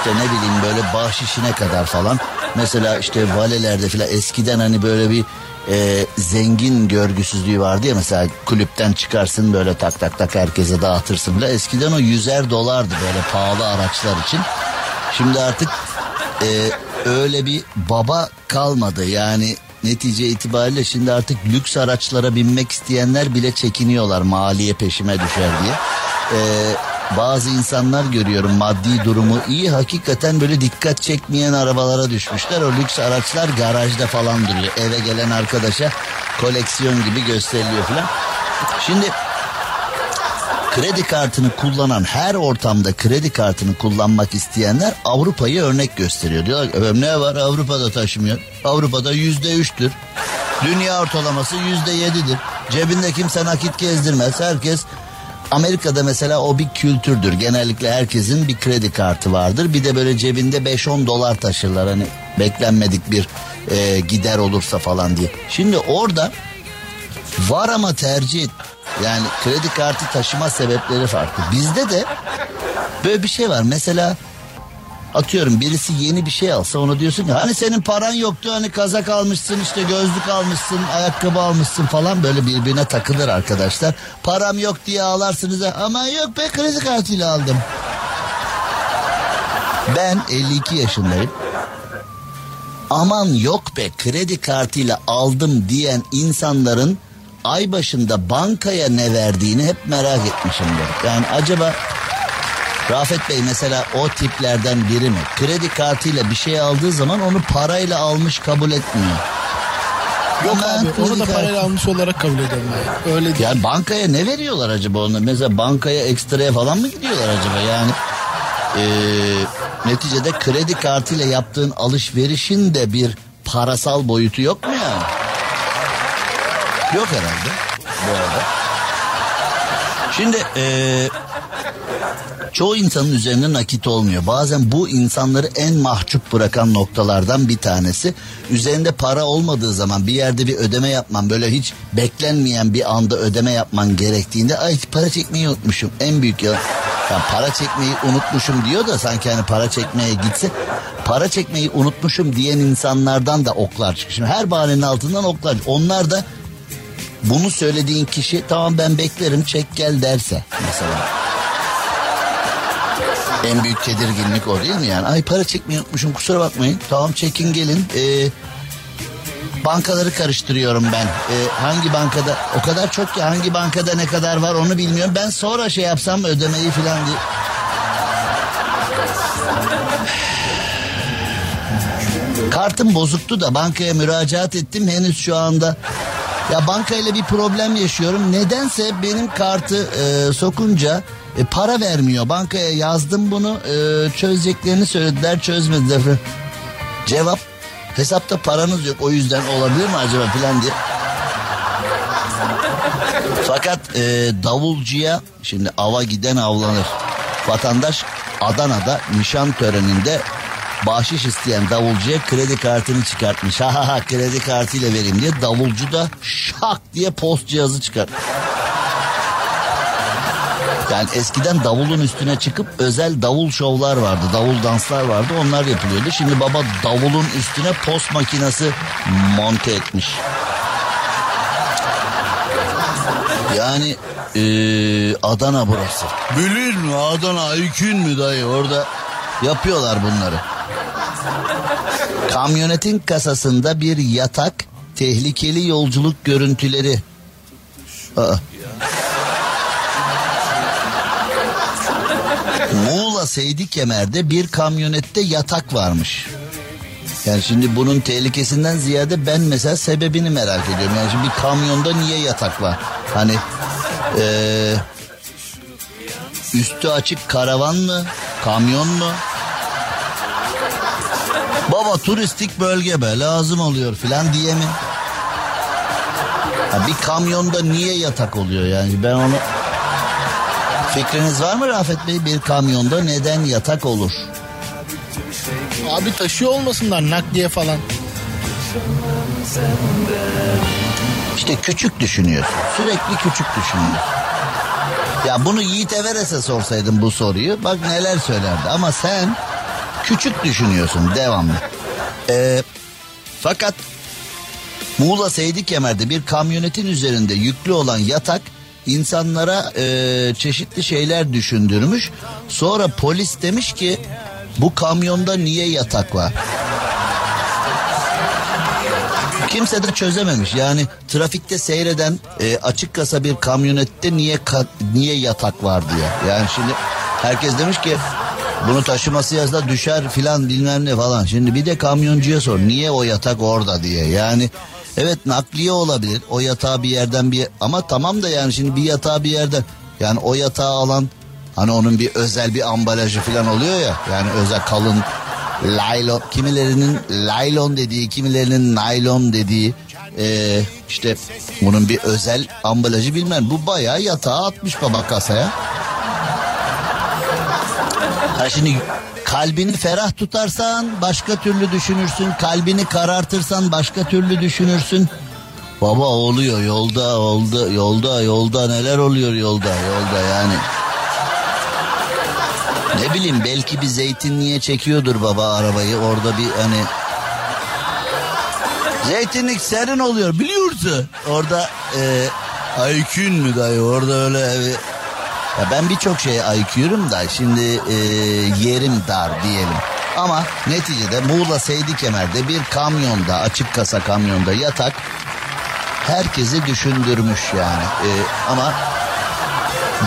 işte ne bileyim böyle bahşişine kadar falan. Mesela işte valelerde falan eskiden hani böyle bir e, zengin görgüsüzlüğü vardı ya mesela kulüpten çıkarsın böyle tak tak tak herkese dağıtırsın bile. Eskiden o yüzer dolardı böyle pahalı araçlar için. Şimdi artık e, öyle bir baba kalmadı yani netice itibariyle şimdi artık lüks araçlara binmek isteyenler bile çekiniyorlar maliye peşime düşer diye. Ee, bazı insanlar görüyorum maddi durumu iyi hakikaten böyle dikkat çekmeyen arabalara düşmüşler. O lüks araçlar garajda falan duruyor. Eve gelen arkadaşa koleksiyon gibi gösteriliyor falan. Şimdi kredi kartını kullanan her ortamda kredi kartını kullanmak isteyenler Avrupa'yı örnek gösteriyor. Diyorlar ki ne var Avrupa'da taşımıyor. Avrupa'da yüzde üçtür. Dünya ortalaması yüzde yedidir. Cebinde kimse nakit gezdirmez. Herkes Amerika'da mesela o bir kültürdür. Genellikle herkesin bir kredi kartı vardır. Bir de böyle cebinde 5-10 dolar taşırlar. Hani beklenmedik bir e, gider olursa falan diye. Şimdi orada var ama tercih. Yani kredi kartı taşıma sebepleri farklı. Bizde de böyle bir şey var. Mesela atıyorum birisi yeni bir şey alsa ona diyorsun ki hani senin paran yoktu hani kazak almışsın işte gözlük almışsın ayakkabı almışsın falan böyle birbirine takılır arkadaşlar. Param yok diye ağlarsınız ama yok be kredi kartıyla aldım. Ben 52 yaşındayım. Aman yok be kredi kartıyla aldım diyen insanların ay başında bankaya ne verdiğini hep merak etmişimdir. Yani acaba Rafet Bey mesela o tiplerden biri mi? Kredi kartıyla bir şey aldığı zaman onu parayla almış kabul etmiyor. Yok Ama abi onu da kartı- parayla almış olarak kabul ben. Öyle değil. Yani bankaya ne veriyorlar acaba onu? Mesela bankaya ekstraya falan mı gidiyorlar acaba? Yani eee, neticede kredi kartıyla yaptığın alışverişin de bir parasal boyutu yok mu yani? Yok herhalde bu arada. Şimdi eee, Çoğu insanın üzerinde nakit olmuyor. Bazen bu insanları en mahcup bırakan noktalardan bir tanesi. Üzerinde para olmadığı zaman bir yerde bir ödeme yapman böyle hiç beklenmeyen bir anda ödeme yapman gerektiğinde ay para çekmeyi unutmuşum. En büyük ya, ya para çekmeyi unutmuşum diyor da sanki hani para çekmeye gitse para çekmeyi unutmuşum diyen insanlardan da oklar çıkıyor. Şimdi her bahanenin altından oklar. Onlar da bunu söylediğin kişi tamam ben beklerim çek gel derse mesela. En büyük tedirginlik o değil mi yani? Ay para çekmeyi unutmuşum kusura bakmayın. Tamam çekin gelin. Ee, bankaları karıştırıyorum ben. Ee, hangi bankada o kadar çok ki hangi bankada ne kadar var onu bilmiyorum. Ben sonra şey yapsam ödemeyi falan diye. Kartım bozuktu da bankaya müracaat ettim henüz şu anda. Ya bankayla bir problem yaşıyorum. Nedense benim kartı e, sokunca e, para vermiyor. Bankaya yazdım bunu e, çözeceklerini söylediler çözmediler. Cevap hesapta paranız yok o yüzden olabilir mi acaba filan diye. Fakat e, davulcuya şimdi ava giden avlanır. Vatandaş Adana'da nişan töreninde bahşiş isteyen davulcuya kredi kartını çıkartmış. Ha ha ha kredi kartıyla vereyim diye davulcu da şak diye post cihazı çıkartmış. Yani eskiden davulun üstüne çıkıp özel davul şovlar vardı. Davul danslar vardı onlar yapılıyordu. Şimdi baba davulun üstüne post makinesi monte etmiş. Yani ee, Adana burası. Bilir mi Adana Aykün mü dayı orada yapıyorlar bunları. Kamyonetin kasasında bir yatak, tehlikeli yolculuk görüntüleri. Aa. Muğla Seydi Kemer'de bir kamyonette yatak varmış. Yani şimdi bunun tehlikesinden ziyade ben mesela sebebini merak ediyorum. Yani şimdi bir kamyonda niye yatak var? Hani ee, üstü açık karavan mı? Kamyon mu? Baba turistik bölge be lazım oluyor filan diye mi? Ha, bir kamyonda niye yatak oluyor yani ben onu... Fikriniz var mı Rafet Bey bir kamyonda neden yatak olur? Abi taşıyor olmasınlar nakliye falan. İşte küçük düşünüyorsun. Sürekli küçük düşünüyorsun. Ya bunu Yiğit Everes'e sorsaydın bu soruyu bak neler söylerdi. Ama sen küçük düşünüyorsun devamlı. Ee, fakat Muğla Seydi Kemer'de bir kamyonetin üzerinde yüklü olan yatak insanlara e, çeşitli şeyler düşündürmüş. Sonra polis demiş ki bu kamyonda niye yatak var? Kimse de çözememiş. Yani trafikte seyreden e, açık kasa bir kamyonette niye ka- niye yatak var diye. Yani şimdi herkes demiş ki bunu taşıması yazda düşer filan bilmem ne falan. Şimdi bir de kamyoncuya sor niye o yatak orada diye. Yani evet nakliye olabilir o yatağı bir yerden bir ama tamam da yani şimdi bir yatağı bir yerden yani o yatağı alan hani onun bir özel bir ambalajı filan oluyor ya yani özel kalın laylon kimilerinin laylon dediği kimilerinin naylon dediği e, işte bunun bir özel ambalajı bilmem bu bayağı yatağa atmış baba kasaya. Ha şimdi kalbini ferah tutarsan başka türlü düşünürsün. Kalbini karartırsan başka türlü düşünürsün. Baba oluyor yolda oldu yolda yolda neler oluyor yolda yolda yani. Ne bileyim belki bir zeytinliğe çekiyordur baba arabayı orada bir hani Zeytinlik serin oluyor biliyorsun. Orada e, Aykün mü dayı orada öyle evi. Ya ben birçok şeye aykıyorum da şimdi e, yerim dar diyelim. Ama neticede Muğla Seydi Kemer'de bir kamyonda açık kasa kamyonda yatak herkesi düşündürmüş yani. E, ama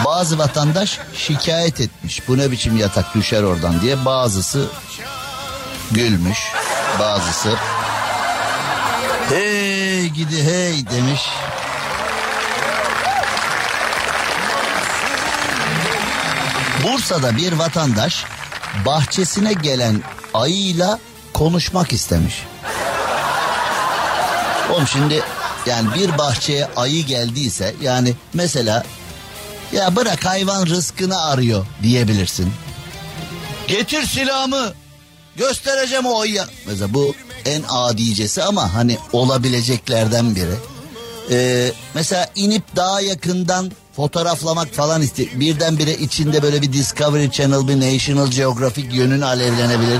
bazı vatandaş şikayet etmiş. Bu ne biçim yatak düşer oradan diye. Bazısı gülmüş. Bazısı hey gidi hey demiş. Bursa'da bir vatandaş bahçesine gelen ayıyla konuşmak istemiş. Oğlum şimdi yani bir bahçeye ayı geldiyse yani mesela Ya bırak hayvan rızkını arıyor diyebilirsin. Getir silahımı göstereceğim o ayıya. Mesela bu en adicesi ama hani olabileceklerden biri. Ee, mesela inip daha yakından fotoğraflamak falan istiyor. Birdenbire içinde böyle bir Discovery Channel, bir National Geographic yönün alevlenebilir.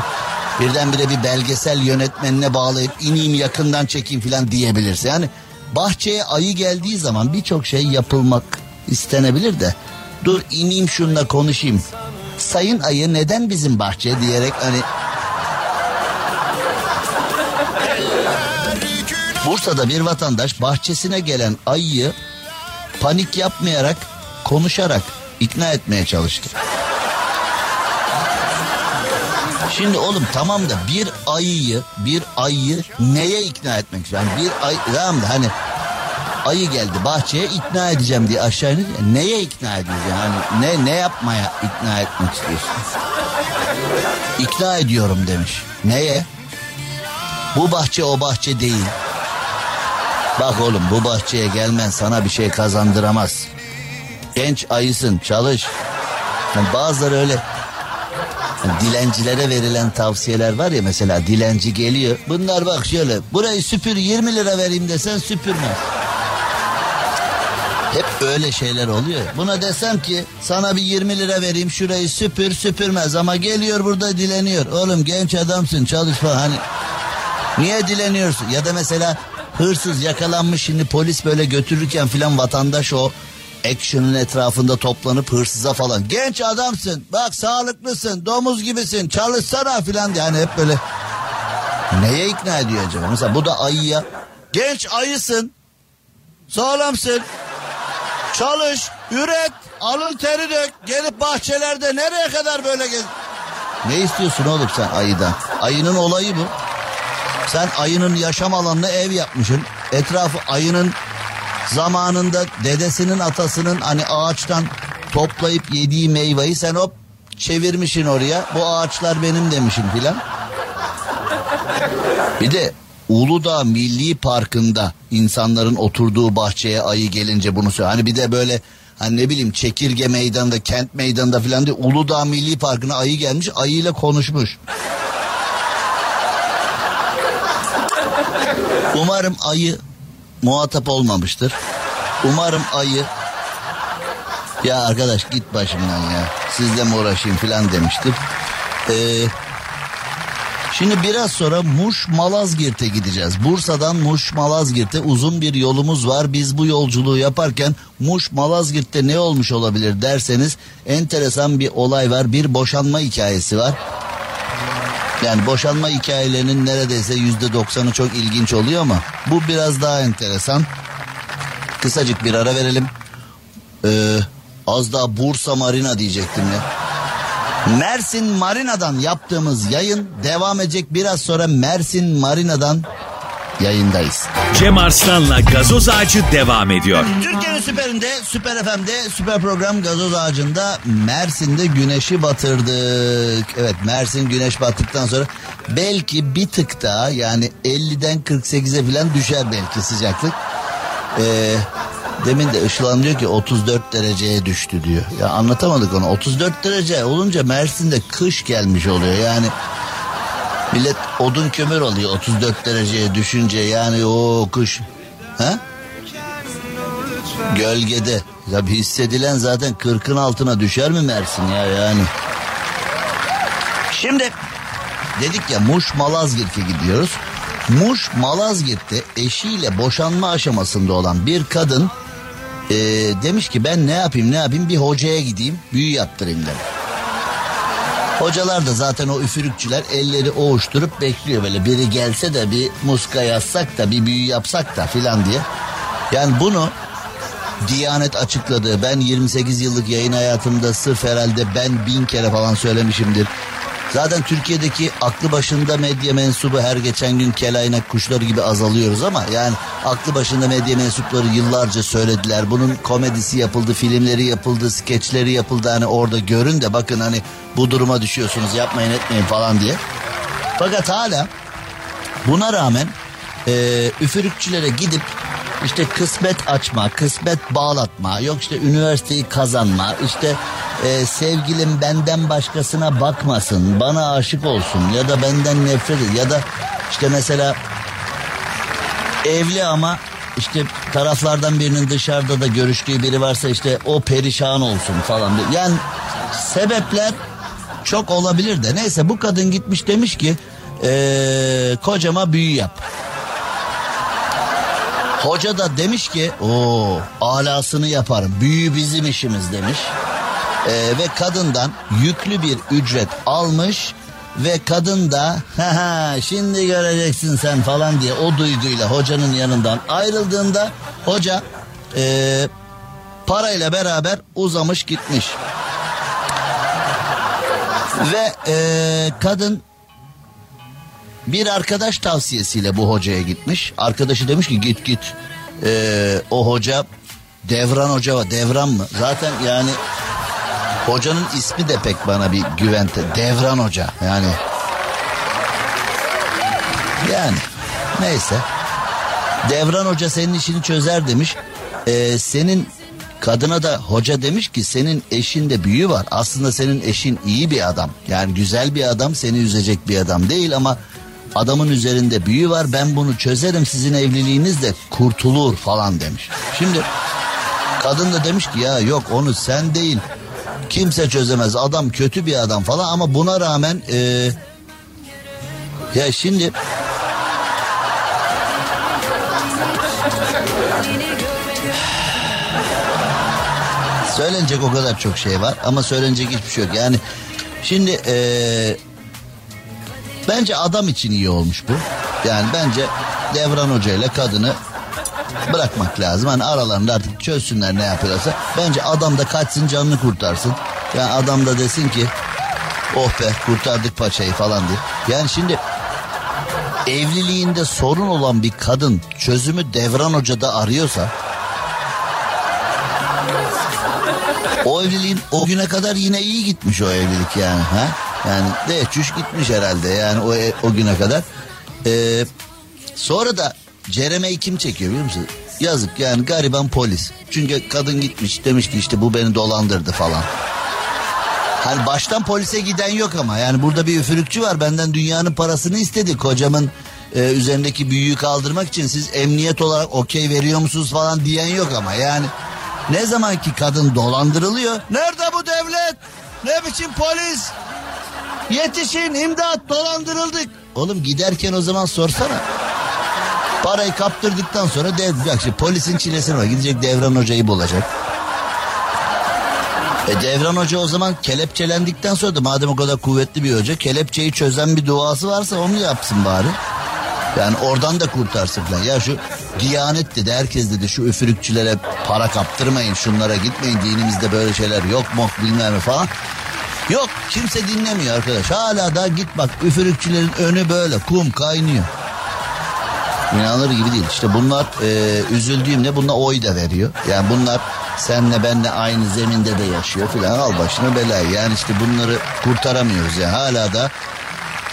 Birdenbire bir belgesel yönetmenine bağlayıp ineyim yakından çekeyim falan diyebilirsin. Yani bahçeye ayı geldiği zaman birçok şey yapılmak istenebilir de dur ineyim şununla konuşayım. Sayın ayı neden bizim bahçe diyerek hani Bursa'da bir vatandaş bahçesine gelen ayıyı panik yapmayarak konuşarak ikna etmeye çalıştı. Şimdi oğlum tamam da bir ayıyı bir ayıyı neye ikna etmek istiyor? Yani bir ay tamam da hani ayı geldi bahçeye ikna edeceğim diye aşağı indi. Neye ikna ediyorsun? Yani ne ne yapmaya ikna etmek istiyorsun? İkna ediyorum demiş. Neye? Bu bahçe o bahçe değil. Bak oğlum bu bahçeye gelmen sana bir şey kazandıramaz. Genç ayısın çalış. Yani bazıları öyle yani dilencilere verilen tavsiyeler var ya mesela dilenci geliyor. Bunlar bak şöyle burayı süpür 20 lira vereyim desen süpürmez. Hep öyle şeyler oluyor. Buna desem ki sana bir 20 lira vereyim şurayı süpür süpürmez ama geliyor burada dileniyor. Oğlum genç adamsın çalış falan hani niye dileniyorsun? Ya da mesela hırsız yakalanmış şimdi polis böyle götürürken filan vatandaş o action'ın etrafında toplanıp hırsıza falan genç adamsın bak sağlıklısın domuz gibisin çalışsana filan yani hep böyle neye ikna ediyor acaba? Mesela bu da ayıya genç ayısın sağlamsın çalış üret alın teri dök gelip bahçelerde nereye kadar böyle gez ne istiyorsun oğlum sen ayıdan? Ayının olayı bu sen ayının yaşam alanına ev yapmışsın. Etrafı ayının zamanında dedesinin atasının hani ağaçtan toplayıp yediği meyveyi sen hop çevirmişsin oraya. Bu ağaçlar benim demişsin filan. Bir de Uludağ Milli Parkı'nda insanların oturduğu bahçeye ayı gelince bunu söylüyor. Hani bir de böyle hani ne bileyim çekirge meydanında kent meydanında filan değil Uludağ Milli Parkı'na ayı gelmiş ayıyla konuşmuş. Umarım ayı muhatap olmamıştır. Umarım ayı ya arkadaş git başımdan ya sizle mi uğraşayım filan demiştir. Ee, şimdi biraz sonra Muş Malazgirt'e gideceğiz. Bursa'dan Muş Malazgirt'e uzun bir yolumuz var. Biz bu yolculuğu yaparken Muş Malazgirt'te ne olmuş olabilir derseniz enteresan bir olay var. Bir boşanma hikayesi var. Yani boşanma hikayelerinin neredeyse yüzde doksanı çok ilginç oluyor ama bu biraz daha enteresan. Kısacık bir ara verelim. Ee, az daha Bursa Marina diyecektim ya. Mersin Marina'dan yaptığımız yayın devam edecek. Biraz sonra Mersin Marina'dan yayındayız. Cem Arslan'la gazoz ağacı devam ediyor. Türkiye'nin süperinde, süper FM'de, süper program gazoz ağacında Mersin'de güneşi batırdık. Evet Mersin güneş battıktan sonra belki bir tık daha yani 50'den 48'e falan düşer belki sıcaklık. Ee, demin de Işılan diyor ki 34 dereceye düştü diyor. Ya anlatamadık onu. 34 derece olunca Mersin'de kış gelmiş oluyor yani. Millet odun kömür alıyor 34 dereceye düşünce yani o kış. Ha? Gölgede. Tabi hissedilen zaten 40'ın altına düşer mi Mersin ya yani. Şimdi dedik ya Muş Malazgirt'e gidiyoruz. Muş Malazgirt'te eşiyle boşanma aşamasında olan bir kadın e, demiş ki ben ne yapayım ne yapayım bir hocaya gideyim büyü yaptırayım demiş. Hocalar da zaten o üfürükçüler elleri oğuşturup bekliyor böyle biri gelse de bir muska yazsak da bir büyü yapsak da filan diye. Yani bunu Diyanet açıkladı. Ben 28 yıllık yayın hayatımda sırf herhalde ben bin kere falan söylemişimdir. Zaten Türkiye'deki aklı başında medya mensubu her geçen gün kelaynak kuşları gibi azalıyoruz ama yani aklı başında medya mensupları yıllarca söylediler. Bunun komedisi yapıldı, filmleri yapıldı, skeçleri yapıldı. Hani orada görün de bakın hani bu duruma düşüyorsunuz yapmayın etmeyin falan diye. Fakat hala buna rağmen e, üfürükçülere gidip işte kısmet açma, kısmet bağlatma, yok işte üniversiteyi kazanma, işte e, sevgilim benden başkasına bakmasın, bana aşık olsun ya da benden nefret et ya da işte mesela evli ama işte taraflardan birinin dışarıda da görüştüğü biri varsa işte o perişan olsun falan. Yani sebepler çok olabilir de neyse bu kadın gitmiş demiş ki ee, kocama büyü yap. Hoca da demiş ki o alasını yaparım büyü bizim işimiz demiş. Ee, ve kadından yüklü bir ücret almış ve kadın da ha şimdi göreceksin sen falan diye o duyguyla hocanın yanından ayrıldığında hoca e, parayla beraber uzamış gitmiş. Ve e, kadın bir arkadaş tavsiyesiyle bu hocaya gitmiş. Arkadaşı demiş ki git git. E, o hoca Devran Hoca var. Devran mı? Zaten yani hocanın ismi de pek bana bir güvente. Devran Hoca yani. Yani neyse. Devran Hoca senin işini çözer demiş. E, senin Kadına da hoca demiş ki senin eşinde büyü var. Aslında senin eşin iyi bir adam. Yani güzel bir adam seni üzecek bir adam değil ama adamın üzerinde büyü var. Ben bunu çözerim sizin evliliğiniz de kurtulur falan demiş. Şimdi kadın da demiş ki ya yok onu sen değil. Kimse çözemez adam kötü bir adam falan ama buna rağmen e, ya şimdi Söylenecek o kadar çok şey var ama söylenecek hiçbir şey yok. Yani şimdi ee, bence adam için iyi olmuş bu. Yani bence Devran Hoca ile kadını bırakmak lazım. Hani aralarında artık çözsünler ne yapıyorlarsa. Bence adam da kaçsın canını kurtarsın. Yani adam da desin ki oh be kurtardık paçayı falan diye. Yani şimdi evliliğinde sorun olan bir kadın çözümü Devran Hoca'da arıyorsa O evliliğin o güne kadar yine iyi gitmiş o evlilik yani. Ha? Yani de çüş gitmiş herhalde yani o, o güne kadar. Ee, sonra da Cereme'yi kim çekiyor biliyor musun? Yazık yani gariban polis. Çünkü kadın gitmiş demiş ki işte bu beni dolandırdı falan. Hani baştan polise giden yok ama yani burada bir üfürükçü var benden dünyanın parasını istedi kocamın e, üzerindeki büyüğü kaldırmak için siz emniyet olarak okey veriyor musunuz falan diyen yok ama yani ne zaman ki kadın dolandırılıyor. Nerede bu devlet? Ne biçim polis? Yetişin imdat dolandırıldık. Oğlum giderken o zaman sorsana. Parayı kaptırdıktan sonra dev, bak şimdi polisin çilesine var. Gidecek Devran Hoca'yı bulacak. E Devran Hoca o zaman kelepçelendikten sonra da madem o kadar kuvvetli bir hoca kelepçeyi çözen bir duası varsa onu yapsın bari. Yani oradan da kurtarsın falan. Ya şu Diyanet dedi herkes dedi şu üfürükçülere para kaptırmayın şunlara gitmeyin dinimizde böyle şeyler yok mu bilmem falan. Yok kimse dinlemiyor arkadaş. Hala da git bak üfürükçülerin önü böyle kum kaynıyor. İnanılır gibi değil. İşte bunlar e, üzüldüğümde bunlar oy da veriyor. Yani bunlar senle benle aynı zeminde de yaşıyor filan al başına belayı. Yani işte bunları kurtaramıyoruz yani. Hala da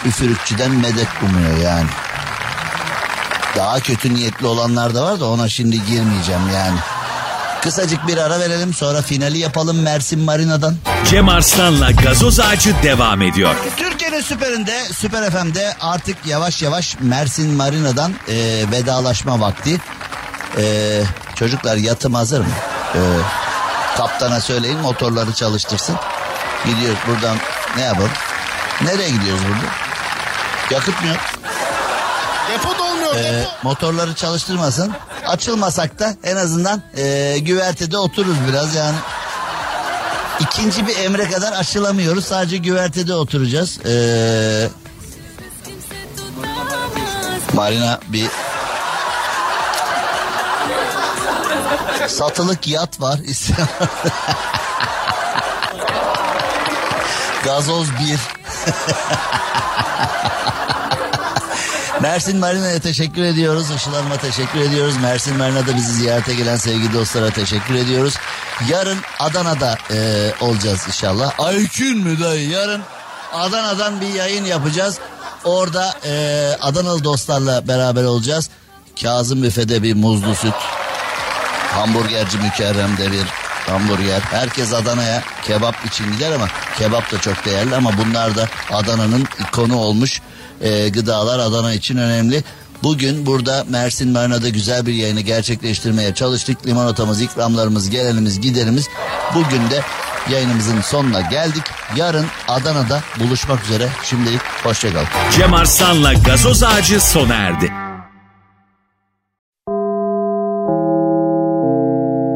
üfürükçüden medet umuyor yani. Daha kötü niyetli olanlar da var da ona şimdi girmeyeceğim yani. Kısacık bir ara verelim sonra finali yapalım Mersin Marina'dan. Cem Arslan'la gazoz ağacı devam ediyor. Türkiye'nin süperinde, Süper FM'de artık yavaş yavaş Mersin Marina'dan e, vedalaşma vakti. E, çocuklar yatım hazır mı? E, kaptana söyleyin motorları çalıştırsın. Gidiyoruz buradan ne yapalım? Nereye gidiyoruz burada? Yakıt mı yok? Depo dolmuyor e, depo. motorları çalıştırmasın. Açılmasak da en azından e, güvertede otururuz biraz yani. İkinci bir emre kadar açılamıyoruz. Sadece güvertede oturacağız. E, Marina bir satılık yat var. Gazoz bir. Mersin Marina'ya teşekkür ediyoruz. Işıl Hanım'a teşekkür ediyoruz. Mersin Marina'da bizi ziyarete gelen sevgili dostlara teşekkür ediyoruz. Yarın Adana'da e, olacağız inşallah. Aykün mü dayı? Yarın Adana'dan bir yayın yapacağız. Orada e, Adanalı dostlarla beraber olacağız. Kazım Büfe'de bir muzlu süt. hamburgerci mükerremde bir hamburger. Herkes Adana'ya kebap için gider ama kebap da çok değerli ama bunlar da Adana'nın ikonu olmuş e, gıdalar Adana için önemli. Bugün burada Mersin Marina'da güzel bir yayını gerçekleştirmeye çalıştık. Limonatamız, ikramlarımız, gelenimiz, giderimiz. Bugün de yayınımızın sonuna geldik. Yarın Adana'da buluşmak üzere. Şimdilik hoşçakalın. Cem Arslan'la gazoz ağacı sona erdi.